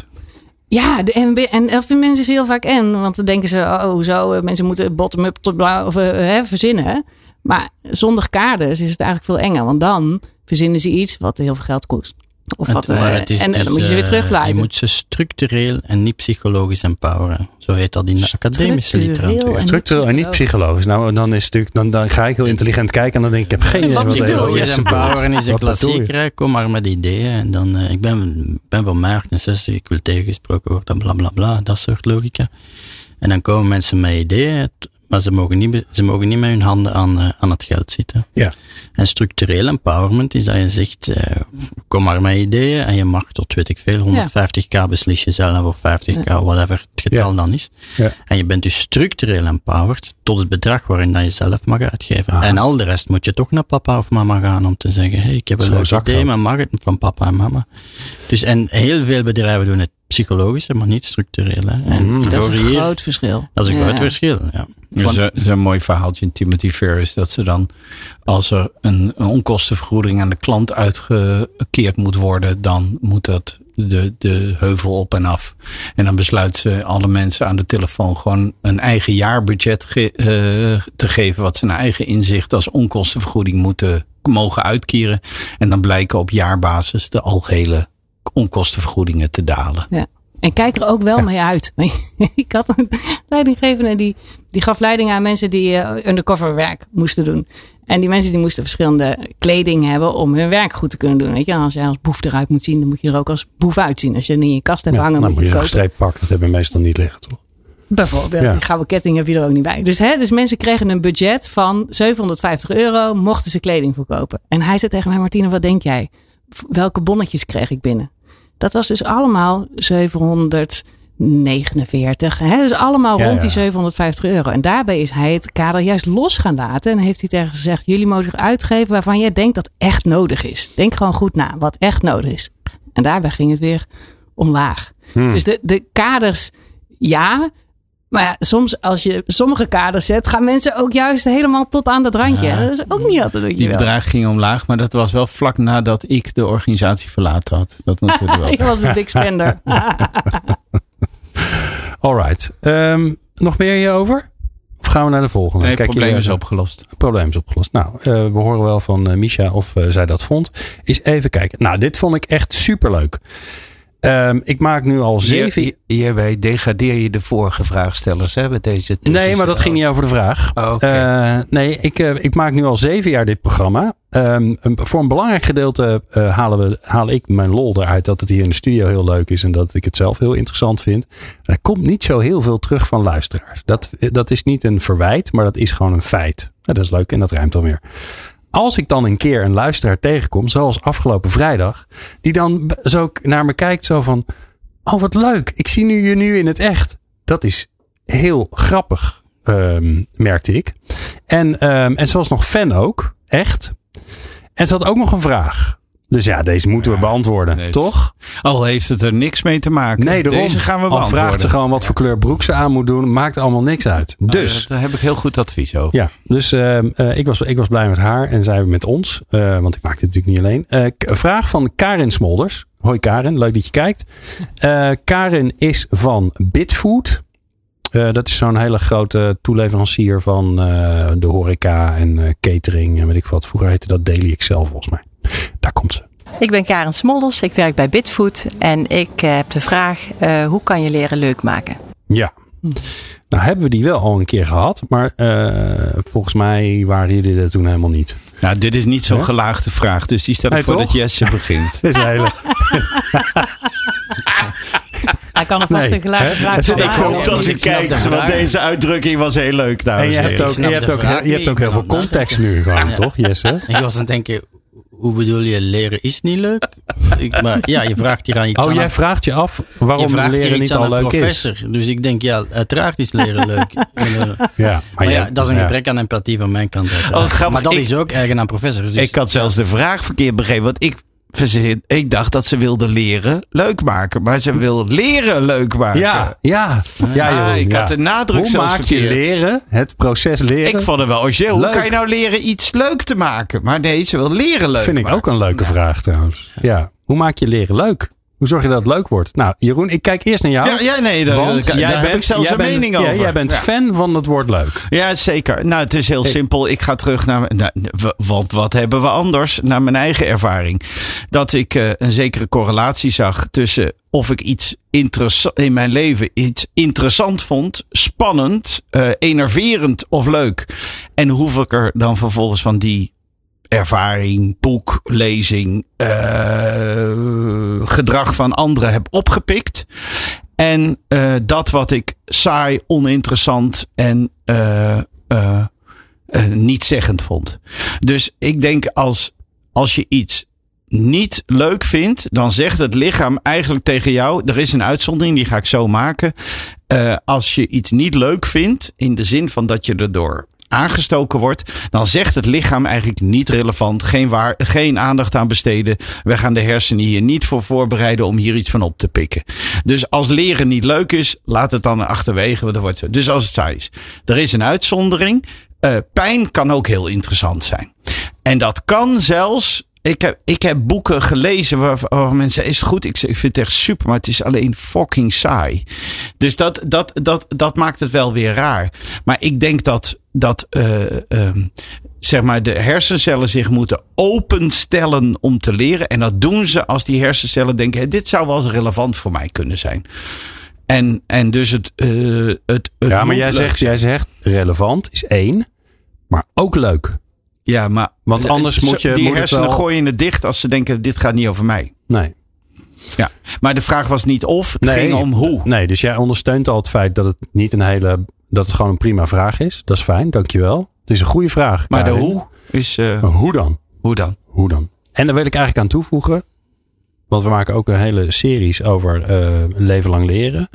Ja, de, en, en dat vinden mensen heel vaak en, want dan denken ze, oh, hoezo, eh, mensen moeten bottom-up tot of, eh, hè, verzinnen. Maar zonder kaders is het eigenlijk veel enger, want dan verzinnen ze iets wat heel veel geld kost. Of wat, Het- eh, het is en, en dus, dan moet je ze weer eh, terugfluiten. Je moet ze structureel en niet psychologisch empoweren. Zo heet dat in de academische literatuur. en- Structureel en niet psychologisch. Nou, dan, is het natuurlijk, dan, dan ga ik heel intelligent kijken en dan denk ik, ik heb geen idee? Psychologisch empoweren is een klassieker. Kom maar met ideeën. En dan, eh, ik ben, ben van mij 68, ik wil tegengesproken worden, bla bla bla. Dat soort logica. En dan komen mensen met ideeën, maar ze mogen niet, ze mogen niet met hun handen aan, eh, aan het geld zitten. Ja. En structureel empowerment is dat je zegt, eh, kom maar met ideeën en je mag tot, weet ik veel, 150k beslis je zelf of 50k, whatever het getal dan is. Ja. En je bent dus structureel empowered tot het bedrag waarin dat je zelf mag uitgeven. Aha. En al de rest moet je toch naar papa of mama gaan om te zeggen, hey, ik heb een leuk idee, maar mag het van papa en mama? Dus en heel veel bedrijven doen het psychologisch, maar niet structureel. Hè. En Mhm. dat is een hier, groot verschil. dat is een Ja. groot verschil. Ja. Er is, Want- een- er is een mooi verhaaltje in Timothy Ferris. Dat ze dan, als er een, een onkostenvergoeding aan de klant uitgekeerd moet worden, dan moet dat de, de heuvel op en af. En dan besluit ze alle mensen aan de telefoon gewoon een eigen jaarbudget ge- eh, te geven. Wat ze naar eigen inzicht als onkostenvergoeding moeten mogen uitkeren. En dan blijken op jaarbasis de algehele onkostenvergoedingen te dalen. En kijk er ook wel mee uit. ik had een leidinggevende die, die gaf leiding aan mensen die eh, undercover werk moesten doen. En die mensen die moesten verschillende kleding hebben om hun werk goed te kunnen doen. Weet je, als jij als boef eruit moet zien, dan moet je er ook als boef uitzien. Als je het niet in je kast hebt Ja, hangen, dan moet moet je je een gestreept pak. Dat hebben we meestal niet liggen, toch? Bijvoorbeeld, Ja. die gouden ketting heb je er ook niet bij. Dus, hè, dus mensen kregen een budget van 750 euro, mochten ze kleding verkopen. En hij zei tegen mij, Martine, wat denk jij? Welke bonnetjes kreeg ik binnen? Dat was dus allemaal 749. Hè? Dus allemaal Ja, rond die 750 euro. En daarbij is hij het kader juist los gaan laten. En heeft hij tegen ze gezegd, jullie mogen uitgeven waarvan jij denkt dat echt nodig is. Denk gewoon goed na, wat echt nodig is. En daarbij ging het weer omlaag. Hmm. Dus de, de kaders, ja. Maar ja, soms als je sommige kaders zet, gaan mensen ook juist helemaal tot aan dat randje. Ja. Dat is ook niet altijd wat je Die bedragen gingen omlaag, maar dat was wel vlak nadat ik de organisatie verlaten had. Dat natuurlijk wel. Je was de big spender. Alright. Ehm, nog meer hierover? Of gaan we naar de volgende? Nee, het Kijk, probleem is opgelost. Het probleem is opgelost. Nou, eh, we horen wel van eh, Misha of eh, zij dat vond. Is even kijken. Nou, dit vond ik echt superleuk. Ehm, ik maak nu al zeven... Hier, hierbij degradeer je de vorige vraagstellers hè, met deze Nee, maar dat ging niet over de vraag. Oh. Eh, nee, ik, eh, ik maak nu al zeven jaar dit programma. Ehm, een- voor een belangrijk gedeelte eh, halen we, haal ik mijn lol eruit dat het hier in de studio heel leuk is en dat ik het zelf heel interessant vind. Er komt niet zo heel veel terug van luisteraars. Dat, dat is niet een verwijt, maar dat is gewoon een feit. Ja, dat is leuk en dat ruimt dan weer. Als ik dan een keer een luisteraar tegenkom, zoals afgelopen vrijdag, die dan zo naar me kijkt, zo van: Oh, wat leuk, ik zie nu je nu in het echt. Dat is heel grappig, ehm, merkte ik. En, ehm, en ze was nog fan ook, echt. En ze had ook nog een vraag. Dus ja, deze moeten we beantwoorden, toch? Al heeft het er niks mee te maken. Nee, daarom. Deze gaan we Al beantwoorden. vraagt ze gewoon wat voor kleur broek ze aan moet doen. Maakt allemaal niks uit. Oh, Dus, Daar heb ik heel goed advies over. ja, dus ehm, eh, ik, was, ik was blij met haar en zij met ons. eh, want ik maakte het natuurlijk niet alleen. Eh, vraag van Karin Smolders. Hoi Karin, leuk dat je kijkt. Karin is van Bitfood. Dat is zo'n hele grote toeleverancier van de horeca en catering en weet ik wat. Vroeger heette dat Daily Excel volgens mij. Daar komt ze. Ik ben Karen Smolders, ik werk bij Bitfood en ik eh, heb de vraag: eh, hoe kan je leren leuk maken? Ja. Nou hebben we die wel al een keer gehad. Maar eh, volgens mij waren jullie er toen helemaal niet. Nou, dit is niet zo'n Ja? gelaagde vraag. Dus die stel ik Nee, voor toch? dat Jesse begint. Dit is hele... Hij kan er vast Nee, een geluid maken. Ik hoop dat je ik kijkt, de want vraag. deze uitdrukking was heel leuk. En dames je en hebt ook, je hebt ook, je hebt ook heel Ik veel context nu gewoon, Ja. toch Jesse? En je was aan het denken, hoe bedoel je leren is niet leuk? Ik, maar ja, je vraagt hier aan iets Oh, aan jij een- vraagt je af je waarom vraagt hier leren iets niet aan al een leuk is. professor. Dus ik denk, ja, uiteraard is leren leuk. En, Ja, maar ja, dat is een ja. gebrek aan empathie van mijn kant. uiteraard. Oh, grappig. maar dat Ik- is ook eigen aan professors. Dus Ik had zelfs de vraag verkeerd begrepen. Want ik, verzin- ik dacht dat ze wilde leren leuk maken. Maar ze wil leren leuk maken. Ja, ja. ja Ah, Jeroen, ik ja. had de nadruk Hoe zelfs maak je leren, het proces leren, Ik vond het wel origineel. Hoe kan je nou leren iets leuk te maken? Maar nee, ze wil leren leuk vind ik ook een leuke vraag trouwens. Ja. Hoe maak je leren leuk? Hoe zorg je dat het leuk wordt? Nou, Jeroen, ik kijk eerst naar jou. Ja, ja nee, daar, want daar, jij heb bent, ik zelfs een bent- mening ja, over. Jij bent Ja. fan van het woord leuk. Ja, zeker. Nou, het is heel simpel. Ik ga terug naar. Nou, want wat hebben we anders? Naar mijn eigen ervaring. Dat ik eh, een zekere correlatie zag tussen of ik iets interessant in mijn leven iets interessant vond, spannend, eh, enerverend of leuk. En hoeveel ik er dan vervolgens van die ervaring, boek, lezing, eh, gedrag van anderen heb opgepikt. En eh, dat wat ik saai, oninteressant en eh, eh, niet zeggend vond. Dus ik denk als, als je iets niet leuk vindt, dan zegt het lichaam eigenlijk tegen jou: er is een uitzondering, die ga ik zo maken. Als je iets niet leuk vindt, in de zin van dat je erdoor aangestoken wordt, dan zegt het lichaam eigenlijk niet relevant, geen, waar, geen aandacht aan besteden. We gaan de hersenen hier niet voor voorbereiden om hier iets van op te pikken. Dus als leren niet leuk is, laat het dan achterwege. Want wordt zo. Dus als het saai is. Er is een uitzondering. Eh, pijn kan ook heel interessant zijn. En dat kan zelfs. Ik heb, ik heb boeken gelezen waar, mensen is het goed? Ik, ik vind het echt super, maar het is alleen fucking saai. Dus dat, dat, dat, dat maakt het wel weer raar. Maar ik denk dat, dat eh, ehm, zeg maar de hersencellen zich moeten openstellen om te leren. En dat doen ze als die hersencellen denken, "Hé, dit zou wel eens relevant voor mij kunnen zijn. En, en dus het, eh, het, het Ja, maar jij zegt, jij zegt relevant is één, maar ook leuk. Ja, maar Want anders moet je- die moet hersenen wel- gooien het dicht als ze denken dit gaat niet over mij. Nee. Ja, maar de vraag was niet of, het Nee. ging om hoe. Nee, dus jij ondersteunt al het feit dat het niet een hele, dat het gewoon een prima vraag is. Dat is fijn, dankjewel. Het is een goede vraag. Maar de hoe is eh, Maar hoe dan? hoe dan? Hoe dan? En daar wil ik eigenlijk aan toevoegen. Want we maken ook een hele series over eh, leven lang leren.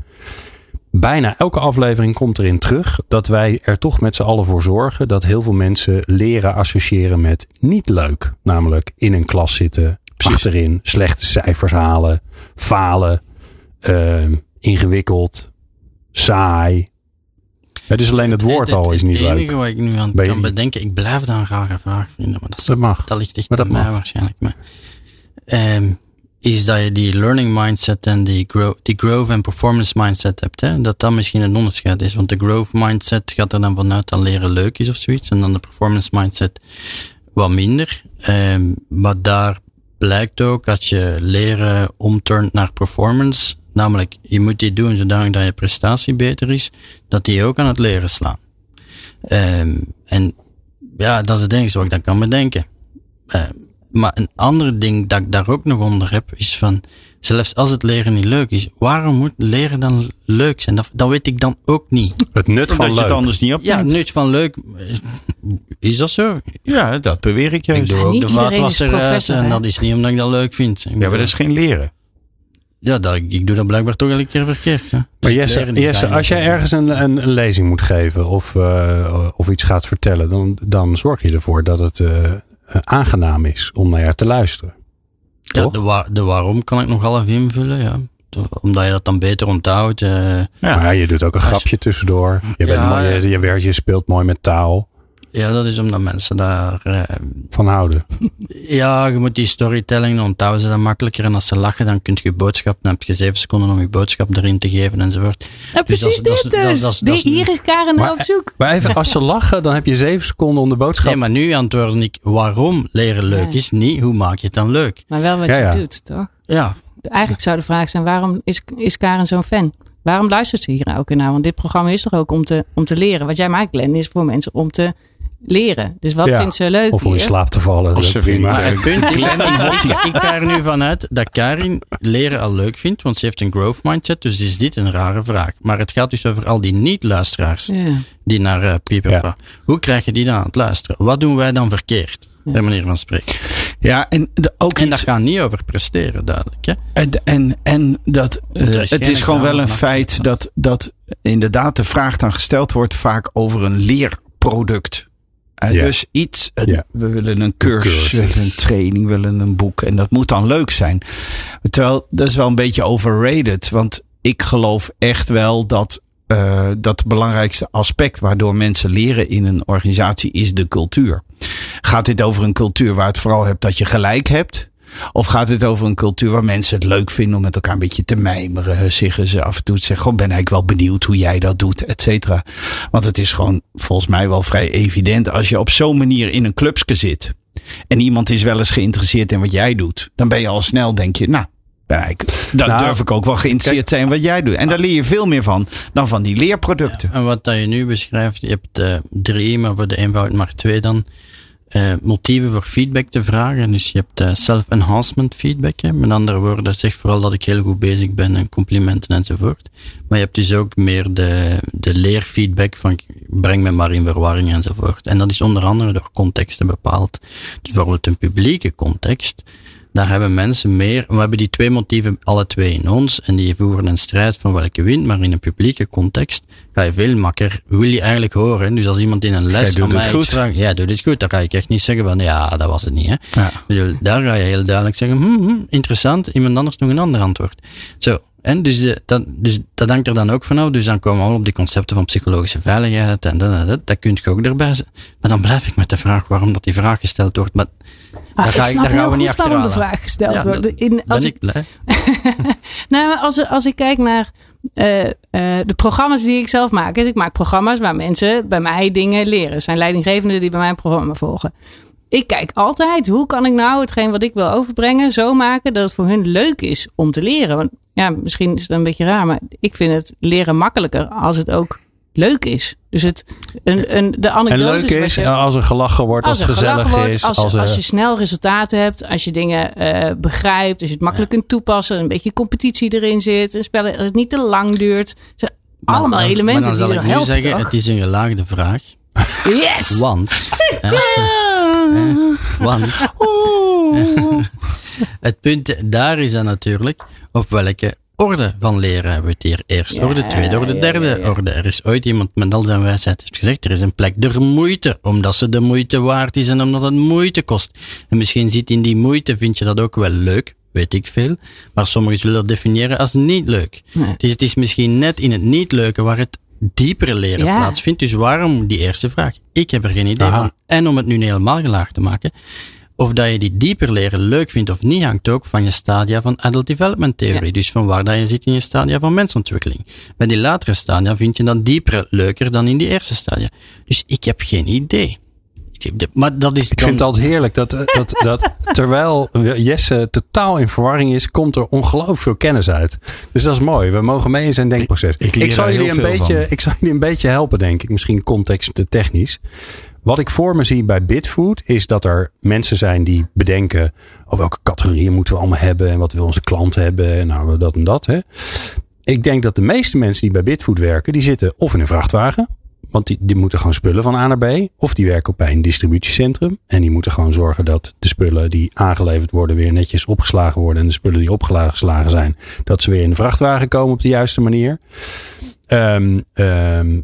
Bijna elke aflevering komt erin terug dat wij er toch met z'n allen voor zorgen dat heel veel mensen leren associëren met niet leuk. Namelijk in een klas zitten, achterin, slechte cijfers halen, falen, eh, ingewikkeld, saai, Het is alleen het woord al is niet Het enige leuk. wat ik nu aan kan bedenken, ik blijf dat een rare vraag vinden, maar dat, is- Dat mag. dat ligt echt Maar dat mij mag. waarschijnlijk. Maar, ehm, is dat je die learning mindset en die, grow, die growth en performance mindset hebt. Hè? Dat dat misschien een onderscheid is. Want de growth mindset gaat er dan vanuit dat leren leuk is of zoiets. En dan de performance mindset wat minder. Ehm, maar daar blijkt ook als je leren omturnt naar performance. Namelijk, je moet die doen zodanig dat je prestatie beter is. Dat die ook aan het leren slaan. Ehm, en ja, dat is het enige wat ik dan kan bedenken. Eh, maar een ander ding dat ik daar ook nog onder heb, is van, zelfs als het leren niet leuk is, waarom moet leren dan leuk zijn? Dat, dat weet ik dan ook niet. Het nut Omdat van je het leuk. anders niet op Ja, nut van leuk, eh, is dat zo? Ja, dat beweer ik Ik juist. doe Ja, ook niet de vaatwasser uit professor, en hè? dat is niet omdat ik dat leuk vind. Ik Ja, maar dat is geen leren. Ja, dat, ik doe dat blijkbaar toch elke keer verkeerd. Hè? Maar Dus Jesse, als jij ergens een, een, een lezing moet geven of, eh, of iets gaat vertellen, dan, dan zorg je ervoor dat het eh, eh, aangenaam is om naar jou te luisteren. Ja, toch? de, wa- de waarom kan ik nog half invullen, ja. Omdat je dat dan beter onthoudt. Ja. Maar je doet ook een grapje tussendoor. Je, bent Ja, mooi, je, je, werkt- je speelt mooi met taal. Ja, dat is omdat mensen daar eh, Van houden. Ja, je moet die storytelling dan onthouden ze dan makkelijker. En als ze lachen, dan kun je je boodschap, dan heb je zeven seconden om je boodschap erin te geven enzovoort. Nou, Dus precies dat dit dus. dat dat De- hier is Karen Maar- op zoek. Maar even, als ze lachen, dan heb je zeven seconden om de boodschap. Nee, maar nu antwoord ik waarom leren leuk Ja. is, niet hoe maak je het dan leuk. Maar wel wat Ja, je ja. doet, toch? Ja, Eigenlijk zou de vraag zijn, waarom is, is Karen zo'n fan? Waarom luistert ze hier nou ook naar? Want dit programma is toch ook om te, om te leren. Wat jij maakt, Glenn, is voor mensen om te leren. Dus wat Ja. vindt ze leuk Of om in slaap te vallen. Of dat ze is prima. vindt, maar het punt is, ik, ik ga er nu vanuit dat Karin leren al leuk vindt, want ze heeft een growth mindset, dus is dit een rare vraag. Maar het gaat dus over al die niet-luisteraars Ja. die naar uh, Pieper Ja. gaan. Hoe krijg je die dan aan het luisteren? Wat doen wij dan verkeerd? Bij manier van spreken. Ja, en de, ook En dat iets- gaat niet over presteren, duidelijk. Hè? En, en, en dat, eh, is het is gewoon wel een feit dat, dat inderdaad de vraag dan gesteld wordt vaak over een leerproduct. Eh. Dus iets, we willen een cursus, we willen een training, we willen een boek. En dat moet dan leuk zijn. Terwijl dat is wel een beetje overrated. Want ik geloof echt wel dat eh, dat het belangrijkste aspect waardoor mensen leren in een organisatie is de cultuur. Gaat dit over een cultuur waar het vooral hebt dat je gelijk hebt? Of gaat het over een cultuur waar mensen het leuk vinden om met elkaar een beetje te mijmeren? Zeggen ze af en toe te zeggen, goh, ben ik wel benieuwd hoe jij dat doet, et cetera. Want het is gewoon volgens mij wel vrij evident. Als je op zo'n manier in een clubske zit en iemand is wel eens geïnteresseerd in wat jij doet, dan ben je al snel, denk je, nou, ben ik, dan Nou, durf ik ook wel geïnteresseerd zijn in wat jij doet. En daar leer je veel meer van dan van die leerproducten. En wat dat je nu beschrijft, je hebt eh, drie, maar voor de eenvoud maar twee dan. Eh, motieven voor feedback te vragen. Dus je hebt eh, self-enhancement feedback. Hè. Met andere woorden, zeg vooral dat ik heel goed bezig ben en complimenten enzovoort. Maar je hebt dus ook meer de, de leerfeedback van breng me maar in verwarring enzovoort. En dat is onder andere door contexten bepaald. Dus bijvoorbeeld een publieke context. Daar hebben mensen meer. We hebben die twee motieven alle twee in ons. En die voeren een strijd van welke wint. Maar in een publieke context ga je veel makkelijker. Wil je eigenlijk horen. Dus als iemand in een les aan mij iets vraagt. Ja, doe dit goed. Dan ga ik echt niet zeggen van ja, dat was het niet. Hè. Ja. Daar ga je heel duidelijk zeggen. Hm, hm, interessant. Iemand anders nog een ander antwoord. Zo. En dus, eh, dat, dus dat hangt er dan ook vanaf. Dus dan komen we al op die concepten van psychologische veiligheid en dat, dat. Dat kun je ook erbij zetten. Maar dan blijf ik met de vraag waarom dat die vraag gesteld wordt. Maar Ah, daar, ga ik, daar gaan we niet goed waarom de vraag gesteld Ja, wordt. In, als ben ik, ik blij. nou, als, als ik kijk naar eh, eh, de programma's die ik zelf maak. Dus ik maak programma's waar mensen bij mij dingen leren. Er zijn leidinggevenden die bij mij een programma volgen. Ik kijk altijd, hoe kan ik nou hetgeen wat ik wil overbrengen zo maken dat het voor hun leuk is om te leren. Want ja, misschien is het een beetje raar, maar ik vind het leren makkelijker als het ook leuk is. Dus het, een, een, de En anekdotes leuk wat is je- als er gelachen wordt, als, als het gezellig wordt, is. als, als, er- als je snel resultaten hebt, als je dingen eh, begrijpt, als je het makkelijk kunt toepassen, een beetje competitie erin zit, een spel dat het niet te lang duurt. Zijn allemaal Maar elementen maar dan zal die ik er nu helpen. zeggen, toch? het is een gelaagde vraag. Yes! Want, hè, want het punt daar is dan natuurlijk op welke orde van leren hebben we het hier. Eerste Ja, orde, tweede orde, ja, derde ja, ja. orde. Er is ooit iemand met al zijn wijsheid heeft gezegd, er is een plek der moeite, omdat ze de moeite waard is en omdat het moeite kost. En misschien zit in die moeite, vind je dat ook wel leuk, weet ik veel. Maar sommigen zullen dat definiëren als niet leuk. Nee. Dus het is misschien net in het niet leuke waar het diepere leren Ja. plaatsvindt. Dus waarom die eerste vraag? Ik heb er geen idee Aha. van. En om het nu helemaal gelaagd te maken, of dat je die dieper leren leuk vindt of niet, hangt ook van je stadia van adult development theorie. Dus van waar dat je zit in je stadia van mensontwikkeling. Bij die latere stadia vind je dat dieper leuker dan in die eerste stadia. Dus ik heb geen idee. Maar dat is Ik dan- vind het altijd heerlijk dat, dat, dat terwijl Jesse totaal in verwarring is, komt er ongelooflijk veel kennis uit. Dus dat is mooi. We mogen mee in zijn denkproces. ik leer zal jullie een beetje, van. ik zal jullie een beetje helpen, denk ik. Misschien context eh, technisch. Wat ik voor me zie bij Bitfood is dat er mensen zijn die bedenken: oh, welke categorieën moeten we allemaal hebben en wat wil onze klant hebben en nou dat en dat. Hè. Ik denk dat de meeste mensen die bij Bitfood werken, die zitten of in een vrachtwagen. Want die, die moeten gewoon spullen van A naar B. Of die werken bij een distributiecentrum. En die moeten gewoon zorgen dat de spullen die aangeleverd worden weer netjes opgeslagen worden. En de spullen die opgeslagen zijn, dat ze weer in de vrachtwagen komen op de juiste manier. Ehm, ehm,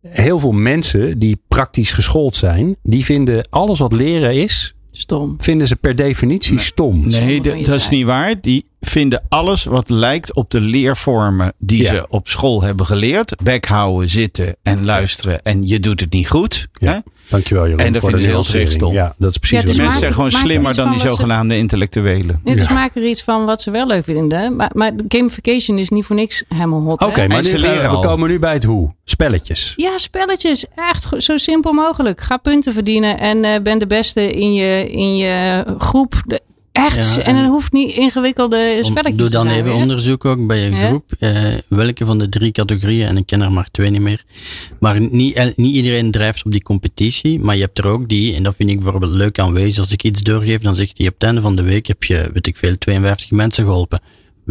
heel veel mensen die praktisch geschoold zijn, die vinden alles wat leren is, Stom. vinden ze per definitie stom. Nee, dat is niet waar. Die vinden alles wat lijkt op de leervormen die Ja. ze op school hebben geleerd. Bekhouden, zitten en luisteren. En je doet het niet goed. Ja. Dankjewel Jeroen. En dat vinden de ze heel stom. Ja, dat is precies Ja, ik Mensen zijn gewoon er slimmer dan die ze- zogenaamde intellectuelen. Ja, dus Ja. maak er iets van wat ze wel leuk vinden. Maar, maar gamification is niet voor niks helemaal hot. Oké, maar nu, leren eh, we al. komen nu bij het hoe. Spelletjes. Ja, spelletjes. Echt zo simpel mogelijk. Ga punten verdienen en eh, ben de beste in je, in je groep. Echt. Ja, en, en- het hoeft niet ingewikkelde spelletjes Doe te dan zijn. even hè? onderzoek ook bij je Ja. groep. eh, welke van de drie categorieën, en ik ken er maar twee niet meer. Maar niet, niet iedereen drijft op die competitie. Maar je hebt er ook die, en dat vind ik bijvoorbeeld leuk aanwezig. Als ik iets doorgeef, dan zegt hij op het einde van de week heb je, weet ik veel, 52 mensen geholpen.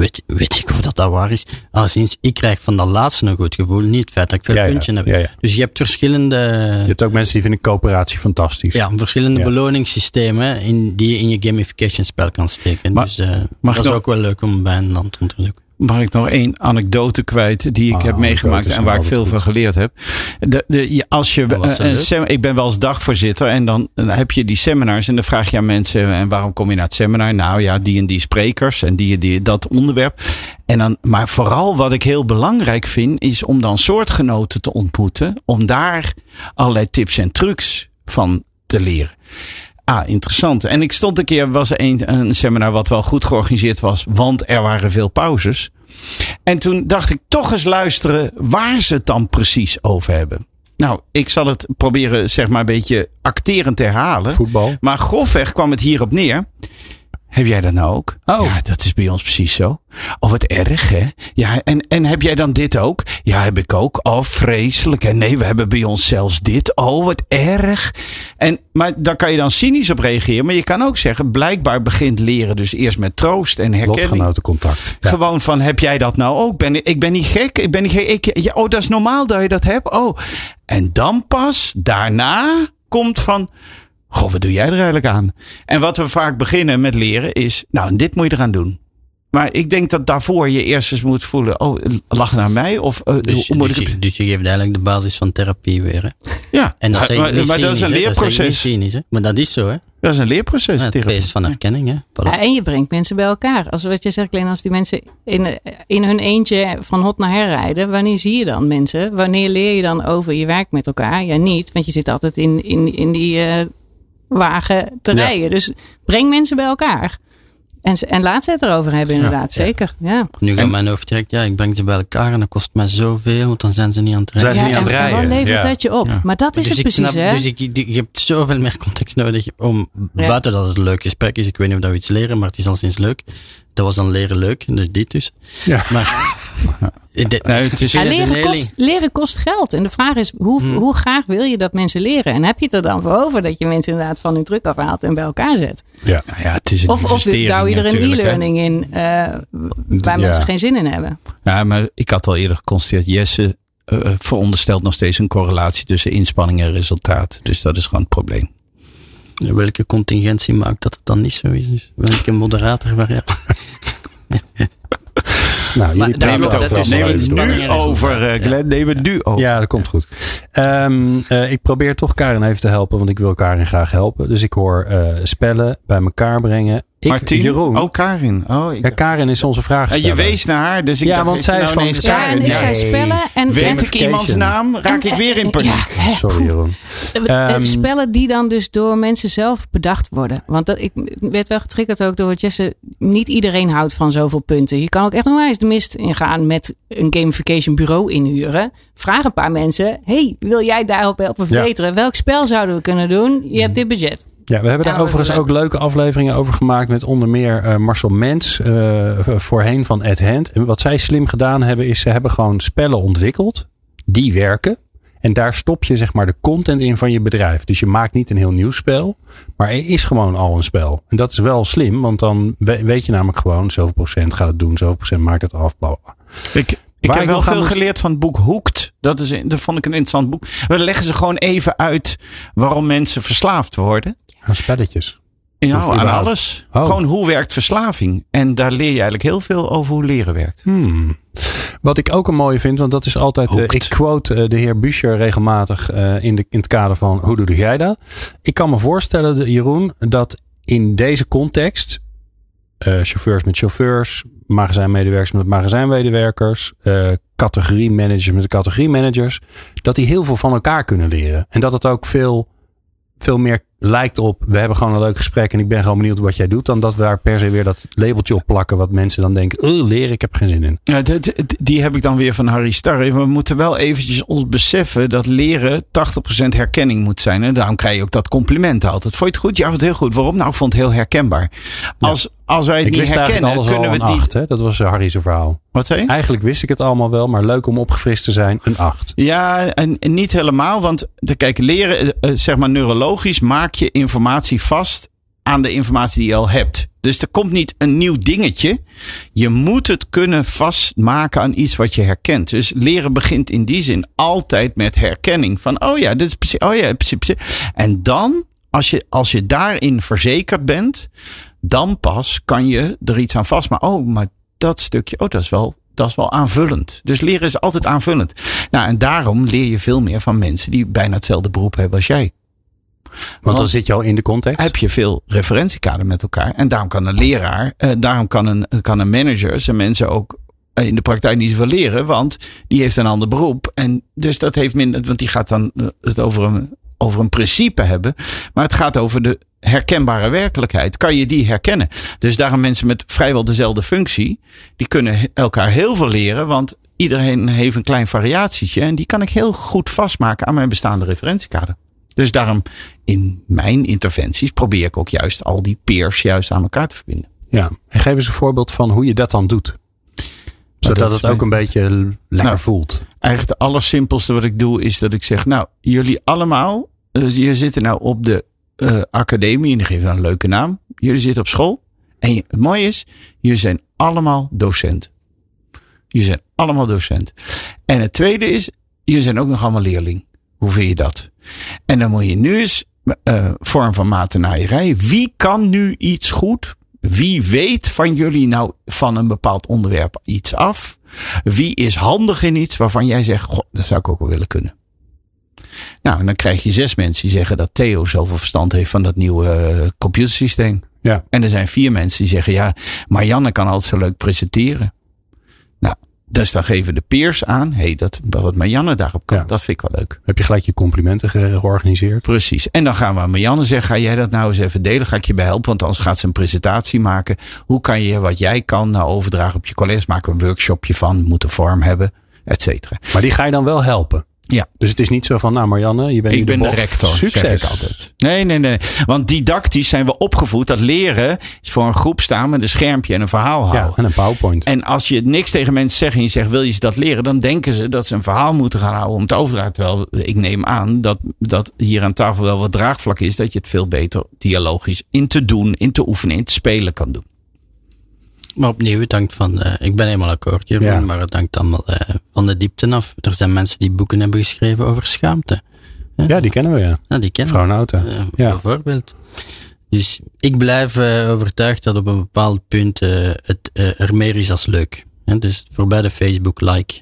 Weet, weet ik of dat, dat waar is? Alleszins, ik krijg van dat laatste een goed gevoel. Niet het feit dat ik veel Ja, heb. Ja. Dus je hebt verschillende... Je hebt ook mensen die vinden coöperatie fantastisch. Ja, verschillende beloningssystemen in, die je in je gamification spel kan steken. Maar- dus mag dat is ook wel leuk om bij een land te onderzoeken. Mag ik nog één anekdote kwijt die ik Ah, heb meegemaakt en waar ik veel van geleerd heb. De, als je, eh, een sem- ik ben wel eens dagvoorzitter en dan, dan heb je die seminars en dan vraag je aan mensen en waarom kom je naar het seminar? Nou ja, die en die sprekers en die en die dat onderwerp. En dan, maar vooral wat ik heel belangrijk vind is om dan soortgenoten te ontmoeten, om daar allerlei tips en trucs van te leren. Ah, interessant. En ik stond een keer, was er een, een seminar wat wel goed georganiseerd was, want er waren veel pauzes. En toen dacht ik toch eens luisteren waar ze het dan precies over hebben. Nou, ik zal het proberen, zeg maar, een beetje acterend te herhalen. Voetbal. Maar grofweg kwam het hierop neer. Heb jij dat nou ook? Oh. Ja, dat is bij ons precies zo. Oh, wat erg, hè? Ja, en, en heb jij dan dit ook? Ja, heb ik ook. Oh, vreselijk. En nee, we hebben bij ons zelfs dit. Oh, wat erg. En, maar daar kan je dan cynisch op reageren. Maar je kan ook zeggen, blijkbaar begint leren dus eerst met troost en herkenning. Lotgenotencontact. Ja. Gewoon van, heb jij dat nou ook? Ben, ik ben niet gek. Ik ben niet gek. Ik, ja, oh, dat is normaal dat je dat hebt. Oh. En dan pas, daarna komt van, goh, wat doe jij er eigenlijk aan? En wat we vaak beginnen met leren is, nou, en dit moet je eraan doen. Maar ik denk dat daarvoor je eerst eens moet voelen, oh, lach naar mij? Of eh, Dus, hoe moet dus, ik je, het? dus je geeft eigenlijk de basis van therapie weer. Hè? Ja, En dat maar, maar, dat is een leerproces. cynisch, hè. Maar dat is zo, hè? Dat is een leerproces. Ja, het therapie. feest van herkenning, hè? Voilà. Ja, en je brengt mensen bij elkaar. Als wat je zegt, alleen als die mensen in, in hun eentje van hot naar her rijden, wanneer zie je dan mensen? Wanneer leer je dan over je werk met elkaar? Ja, niet, want je zit altijd in, in, in die eh, wagen te Ja. rijden. Dus breng mensen bij elkaar. En, en laat ze het erover hebben, inderdaad. Ja. Zeker. Ja. Nu gaat mijn hoofd direct, ja, ik breng ze bij elkaar en dat kost mij zoveel, want dan zijn ze niet aan het Zijn rijden. ze ja, niet aan het en, en rijden? wat levert Ja. dat je op? Ja. Maar dat is dus het precies, snap- hè? Dus ik, ik- je hebt zoveel meer context nodig om, Ja. buiten dat het een leuk gesprek is, ik weet niet of dat we iets leren, maar het is al sinds leuk. Dat was dan leren leuk, dus dit dus. Ja. Maar, dit, Nee, het is- Ja, de leren, kost, leren kost geld. En de vraag is, hoe, Hmm. hoe graag wil je dat mensen leren? En heb je het er dan voor over dat je mensen inderdaad van hun druk afhaalt en bij elkaar zet? Ja. Nou ja, het is een Of, of douw je er een e-learning in eh, waar Ja. mensen geen zin in hebben? Ja, maar ik had al eerder geconstateerd, Jesse eh, eh, veronderstelt nog steeds een correlatie tussen inspanning en resultaat. Dus dat is gewoon het probleem. welke contingentie maakt dat het dan niet zo is? Dus welke moderator variabele? Nou, jullie praten klopt, over wel Neem het nu over, eh, Glenn. Neem het nu over. Ja, dat komt goed. Ehm, eh, ik probeer toch Karin even te helpen, want ik wil Karin graag helpen. Dus ik hoor eh, spellen bij elkaar brengen. Ik, Martien? Jeroen. Oh, Karin. Oh, ik... Ja, Karin is onze vraag. En je wees naar haar, dus ik Ja, dacht, want is zij nou is van- ineens Ja, Karin? en ik Ja. zei spellen. En, Weet en- ik iemands naam, raak ik weer in paniek. Ja, Sorry, Jeroen. Eh, Ehm, spellen die dan dus door mensen zelf bedacht worden. Want dat, ik werd wel getriggerd ook door wat Jesse. Niet iedereen houdt van zoveel punten. Je kan ook echt onwijs de mist ingaan met een gamification bureau inhuren. Vraag een paar mensen. Hey, wil jij daarop helpen Ja. verbeteren? Welk spel zouden we kunnen doen? Je hebt dit budget. Ja, we hebben Ja, daar overigens ook leuke afleveringen over gemaakt met onder meer eh, Marcel Mens, eh, voorheen van Ed Hand. En wat zij slim gedaan hebben, is ze hebben gewoon spellen ontwikkeld die werken. En daar stop je zeg maar de content in van je bedrijf. Dus je maakt niet een heel nieuw spel, maar er is gewoon al een spel. En dat is wel slim, want dan we- weet je namelijk gewoon zoveel procent gaat het doen, zoveel procent maakt het af. Bla bla. Ik, ik Waar heb ik wel veel moest- geleerd van het boek Hooked. Dat, is, dat vond ik een interessant boek. Dan leggen ze gewoon even uit waarom mensen verslaafd worden. Aan spelletjes. Of aan alles. Oh. Gewoon hoe werkt verslaving. En daar leer je eigenlijk heel veel over hoe leren werkt. Hmm. Wat ik ook een mooie vind, want dat is altijd. eh, ik quote eh, de heer Buscher regelmatig eh, in, de, in het kader van hoe doe jij dat? Ik kan me voorstellen, Jeroen, dat in deze context. chauffeurs met chauffeurs, magazijnmedewerkers met magazijnmedewerkers, categorie managers met categorie managers, dat die heel veel van elkaar kunnen leren. En dat het ook veel, veel meer lijkt op, we hebben gewoon een leuk gesprek en ik ben gewoon benieuwd wat jij doet, dan dat we daar per se weer dat labeltje op plakken wat mensen dan denken, oh, leren, ik heb geen zin in. Ja, die heb ik dan weer van Harry Starre. We moeten wel eventjes ons beseffen dat leren 80% herkenning moet zijn. En daarom krijg je ook dat compliment altijd. Vond je het goed? Ja, wat heel goed. Waarom? Nou, ik vond het heel herkenbaar. Als, als wij het Ik niet herkennen, alles kunnen al we die... acht, hè? Dat was Harry's verhaal. Wat zei je? Eigenlijk wist ik het allemaal wel, maar leuk om opgefrist te zijn, een 8. Ja, en, en niet helemaal. Want kijk, leren, eh, eh, zeg maar neurologisch, je informatie vast aan de informatie die je al hebt. Dus er komt niet een nieuw dingetje. Je moet het kunnen vastmaken aan iets wat je herkent. Dus leren begint in die zin altijd met herkenning. Van, oh ja, dit is precies, oh ja, precies. precies. En dan, als je, als je daarin verzekerd bent, dan pas kan je er iets aan vastmaken. Oh, maar dat stukje, oh, dat is wel, dat is wel aanvullend. Dus leren is altijd aanvullend. Nou, en daarom leer je veel meer van mensen die bijna hetzelfde beroep hebben als jij. Want dan zit je al in de context. Heb je veel referentiekader met elkaar. En daarom kan een leraar, eh, daarom kan een, kan een manager zijn mensen ook eh, in de praktijk niet zoveel leren. Want die heeft een ander beroep. En dus dat heeft minder, want die gaat dan eh, het over een, over een principe hebben. Maar het gaat over de herkenbare werkelijkheid. Kan je die herkennen? Dus daarom mensen met vrijwel dezelfde functie, die kunnen elkaar heel veel leren. Want iedereen heeft een klein variatietje. En die kan ik heel goed vastmaken aan mijn bestaande referentiekader. Dus daarom in mijn interventies probeer ik ook juist al die peers juist aan elkaar te verbinden. Ja, en geef eens een voorbeeld van hoe je dat dan doet. Zodat dat het ook een beetje lekker Nou, voelt. Eigenlijk het allersimpelste wat ik doe is dat ik zeg, nou jullie allemaal, uh, je zitten nou op de uh, academie en die geven dan een leuke naam. Jullie zitten op school en je, het mooie is, jullie zijn allemaal docent. Jullie zijn allemaal docent. En het tweede is, jullie zijn ook nog allemaal leerling. Hoe vind je dat? En dan moet je nu eens uh, vorm van matenaaierij. Wie kan nu iets goed? Wie weet van jullie nou van een bepaald onderwerp iets af? Wie is handig in iets waarvan jij zegt, god, dat zou ik ook wel willen kunnen? Nou, en dan krijg je zes mensen die zeggen dat Theo zoveel verstand heeft van dat nieuwe uh, computersysteem. Ja. En er zijn vier mensen die zeggen, ja, Marianne kan altijd zo leuk presenteren. Nou, dus dan geven de peers aan, hé, hey, dat wat Marianne daarop kan, ja. dat vind ik wel leuk. Heb je gelijk je complimenten georganiseerd? Precies. En dan gaan we aan Marianne zeggen, ga jij dat nou eens even delen? Ga ik je bij helpen? Want anders gaat ze een presentatie maken. Hoe kan je wat jij kan nou overdragen op je collega's? Maak een workshopje van, moet een vorm hebben, et cetera. Maar die ga je dan wel helpen? Ja. Dus het is niet zo van, nou Marianne, je bent Ik ben de, de rector, Succes. zeg ik altijd. Nee, nee, nee. Want didactisch zijn we opgevoed dat leren is voor een groep staan met een schermpje en een verhaal houden. Ja, en een PowerPoint. En als je niks tegen mensen zegt en je zegt, wil je ze dat leren? Dan denken ze dat ze een verhaal moeten gaan houden om het over te dragen. Terwijl ik neem aan dat, dat hier aan tafel wel wat draagvlak is. Dat je het veel beter dialogisch in te doen, in te oefenen, in te spelen kan doen. Maar opnieuw, het hangt van, uh, ik ben helemaal akkoord Jeroen, ja. maar het hangt allemaal uh, van de diepte af. Er zijn mensen die boeken hebben geschreven over schaamte. Ja, ja die kennen we ja. ja die kennen Vrouw Nauta. Uh, ja. Bijvoorbeeld. Dus ik blijf overtuigd dat op een bepaald punt het er meer is als leuk. Dus voorbij de Facebook like.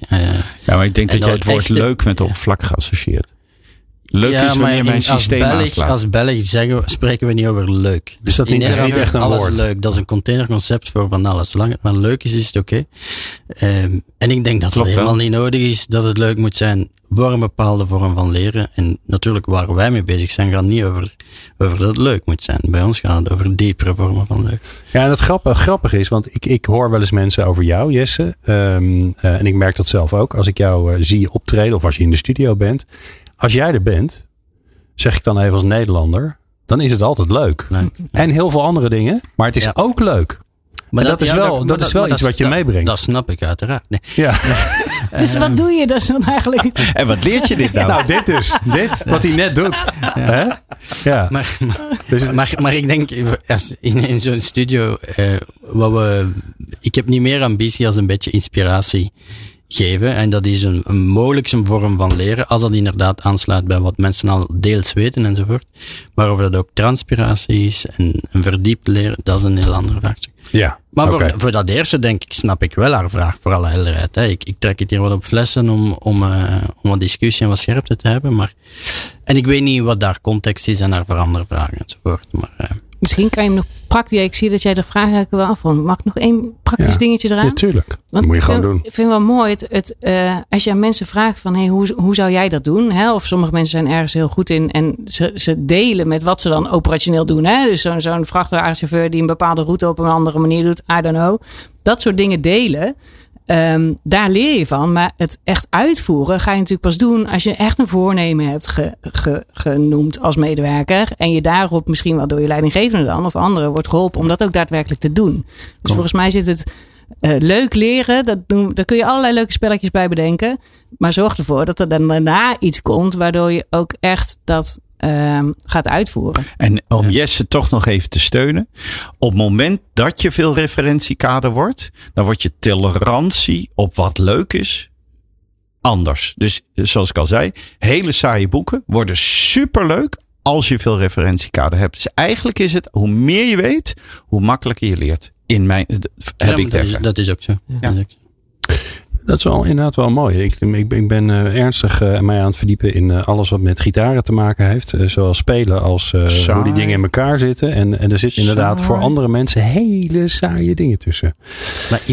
ja, maar ik denk dat jij het woord leuk met oppervlakkig associeert. Leuk Ja, is maar wanneer in- mijn als systeem Belg, aanslaat. als Belg zeggen, spreken we niet over leuk. Dus dat in niet- is niet echt een alles woord? leuk. Dat is een containerconcept voor van alles. Zolang het maar leuk is, is het oké. Ehm, en ik denk dat Klopt het wel. helemaal niet nodig is dat het leuk moet zijn voor een bepaalde vorm van leren. En natuurlijk waar wij mee bezig zijn, gaat niet over, over dat het leuk moet zijn. Bij ons gaat het over diepere vormen van leuk. Ja, en het grappige, grappige is, want ik, ik hoor wel eens mensen over jou, Jesse. Ehm, eh, en ik merk dat zelf ook. Als ik jou eh, zie optreden of als je in de studio bent. Als jij er bent, zeg ik dan even als Nederlander, dan is het altijd leuk. leuk. En heel veel andere dingen, maar het is Ja. ook leuk. Maar dat is wel- dat is wel iets wat je dat- meebrengt. Dat snap ik uiteraard. Nee. Ja, Dus wat doe je dus dan eigenlijk? En wat leert je dit nou? nou dit dus. Dit, wat hij net doet. Hè? Ja. Maar, maar, Dus, maar, maar ik denk, als in, in zo'n studio, eh, wat we, ik heb niet meer ambitie als een beetje inspiratie geven. En dat is een, een mogelijk een vorm van leren, als dat inderdaad aansluit bij wat mensen al deels weten enzovoort. Maar of dat ook transpiratie is en een verdiept leren, dat is een heel ander vraagstuk. ja. Maar voor, voor dat eerste denk ik, snap ik wel haar vraag, voor alle helderheid. Hè. Ik, ik trek het hier wat op flessen om, om, eh, om wat discussie en wat scherpte te hebben. Maar, en ik weet niet wat daar context is en haar veranderde vragen enzovoort. Maar, eh, Misschien kan je hem nog praktisch. Ik zie dat jij de vraag eigenlijk wel afvond. Mag ik nog één praktisch Ja. dingetje eraan? Natuurlijk. Dat Want moet je gewoon vind, doen. Ik vind wel mooi het, het, eh, als je aan mensen vraagt van hey, hoe, hoe zou jij dat doen? Hè? Of sommige mensen zijn ergens heel goed in en ze, ze delen met wat ze dan operationeel doen. Hè? Dus zo'n zo'n vrachtwagenchauffeur die een bepaalde route op een andere manier doet. I don't know. Dat soort dingen delen. Ehm, daar leer je van. Maar het echt uitvoeren ga je natuurlijk pas doen als je echt een voornemen hebt ge- ge- genoemd als medewerker. En je daarop misschien wel door je leidinggevende dan of anderen wordt geholpen om dat ook daadwerkelijk te doen. Dus volgens mij zit het eh, leuk leren, dat doen, daar kun je allerlei leuke spelletjes bij bedenken. Maar zorg ervoor dat er dan daarna iets komt waardoor je ook echt dat ehm, gaat uitvoeren. En om Jesse toch nog even te steunen. Op het moment dat je veel referentiekader wordt, dan wordt je tolerantie op wat leuk is anders. Dus zoals ik al zei, hele saaie boeken worden superleuk als je veel referentiekader hebt. Dus eigenlijk is het, hoe meer je weet, hoe makkelijker je leert. In mijn, heb ja, ik dat, is, dat is ook zo. Dat is ook zo. Dat is wel inderdaad wel mooi. Ik, ik, ik ben eh, ernstig eh, mij aan het verdiepen in eh, alles wat met gitaren te maken heeft. Eh, zowel spelen als eh, hoe die dingen in elkaar zitten. En, en er zitten inderdaad Saai. voor andere mensen hele saaie dingen tussen.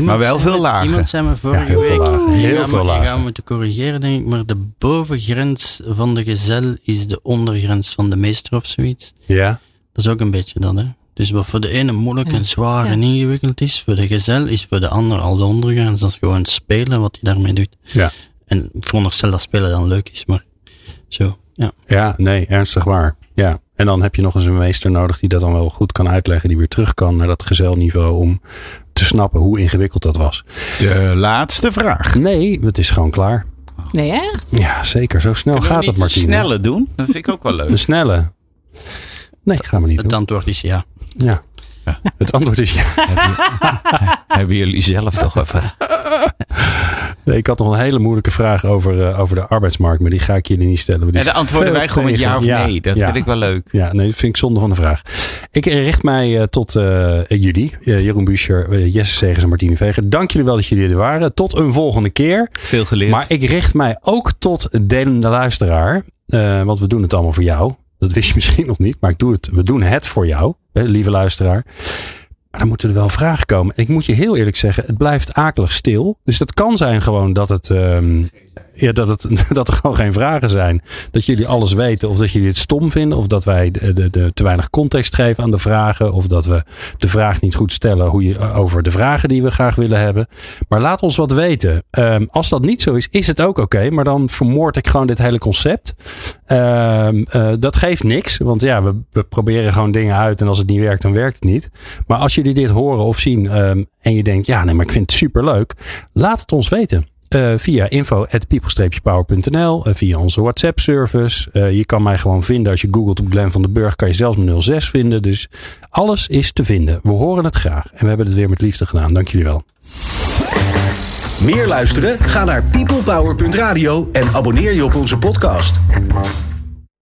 Maar, wel zei veel me- lagen. Iemand zei me vorige heel veel week, lagen. Heel veel lagen. gaat me te corrigeren denk ik, maar de bovengrens van de gezel is de ondergrens van de meester of zoiets. Ja, Dat is ook een beetje dat, hè. Dus wat voor de ene moeilijk en zwaar Ja. en ingewikkeld is, voor de gezel is voor de ander al de ondergrens. Dat is gewoon spelen wat hij daarmee doet. Ja. En ik veronderstel dat spelen dan leuk is, maar zo, ja. ja, nee, ernstig waar. Ja. En dan heb je nog eens een meester nodig die dat dan wel goed kan uitleggen. Die weer terug kan naar dat gezelniveau om te snappen hoe ingewikkeld dat was. De laatste vraag. Nee, het is gewoon klaar. Nee, echt? Ja, zeker. Zo snel Kunnen gaat het, niet een Martine. snelle doen? Dat vind ik ook wel leuk. Een snelle. Nee, gaan we niet Het doen. antwoord is ja. Ja. Het antwoord is ja. Hebben jullie zelf nog even? Nee, ik had nog een hele moeilijke vraag over, eh, over de arbeidsmarkt, maar die ga ik jullie niet stellen. En dan is antwoorden wij gewoon met ja of Ja, nee. Dat ja. vind ik wel leuk. Ja, nee, dat vind ik zonde van de vraag. Ik richt mij eh, tot eh, jullie, Jeroen Buescher, Jesse Segers en Martine Veger. Dank jullie wel dat jullie er waren. Tot een volgende keer. Veel geleerd. Maar ik richt mij ook tot delende luisteraar, eh, want we doen het allemaal voor jou. Dat wist je misschien nog niet, maar ik doe het, we doen het voor jou, hè, lieve luisteraar. Maar dan moeten er wel vragen komen. En ik moet je heel eerlijk zeggen, het blijft akelig stil. Dus dat kan zijn gewoon dat het, ehm, ja, dat, het, dat er gewoon geen vragen zijn. Dat jullie alles weten of dat jullie het stom vinden. Of dat wij de, de, te weinig context geven aan de vragen. Of dat we de vraag niet goed stellen hoe je, over de vragen die we graag willen hebben. Maar laat ons wat weten. Ehm, als dat niet zo is, is het ook oké. maar dan vermoord ik gewoon dit hele concept. Ehm, eh, dat geeft niks. Want ja, we, we proberen gewoon dingen uit. En als het niet werkt, dan werkt het niet. Maar als jullie dit horen of zien. ehm, en je denkt, ja, nee, maar ik vind het super leuk. Laat het ons weten. Eh, via info.people-power.nl, eh, via onze WhatsApp service. Eh, je kan mij gewoon vinden als je googelt op Glenn van den Burg, kan je zelfs mijn 06 vinden. Dus alles is te vinden. We horen het graag. En we hebben het weer met liefde gedaan. Dank jullie wel. Meer luisteren? Ga naar peoplepower.radio en abonneer je op onze podcast.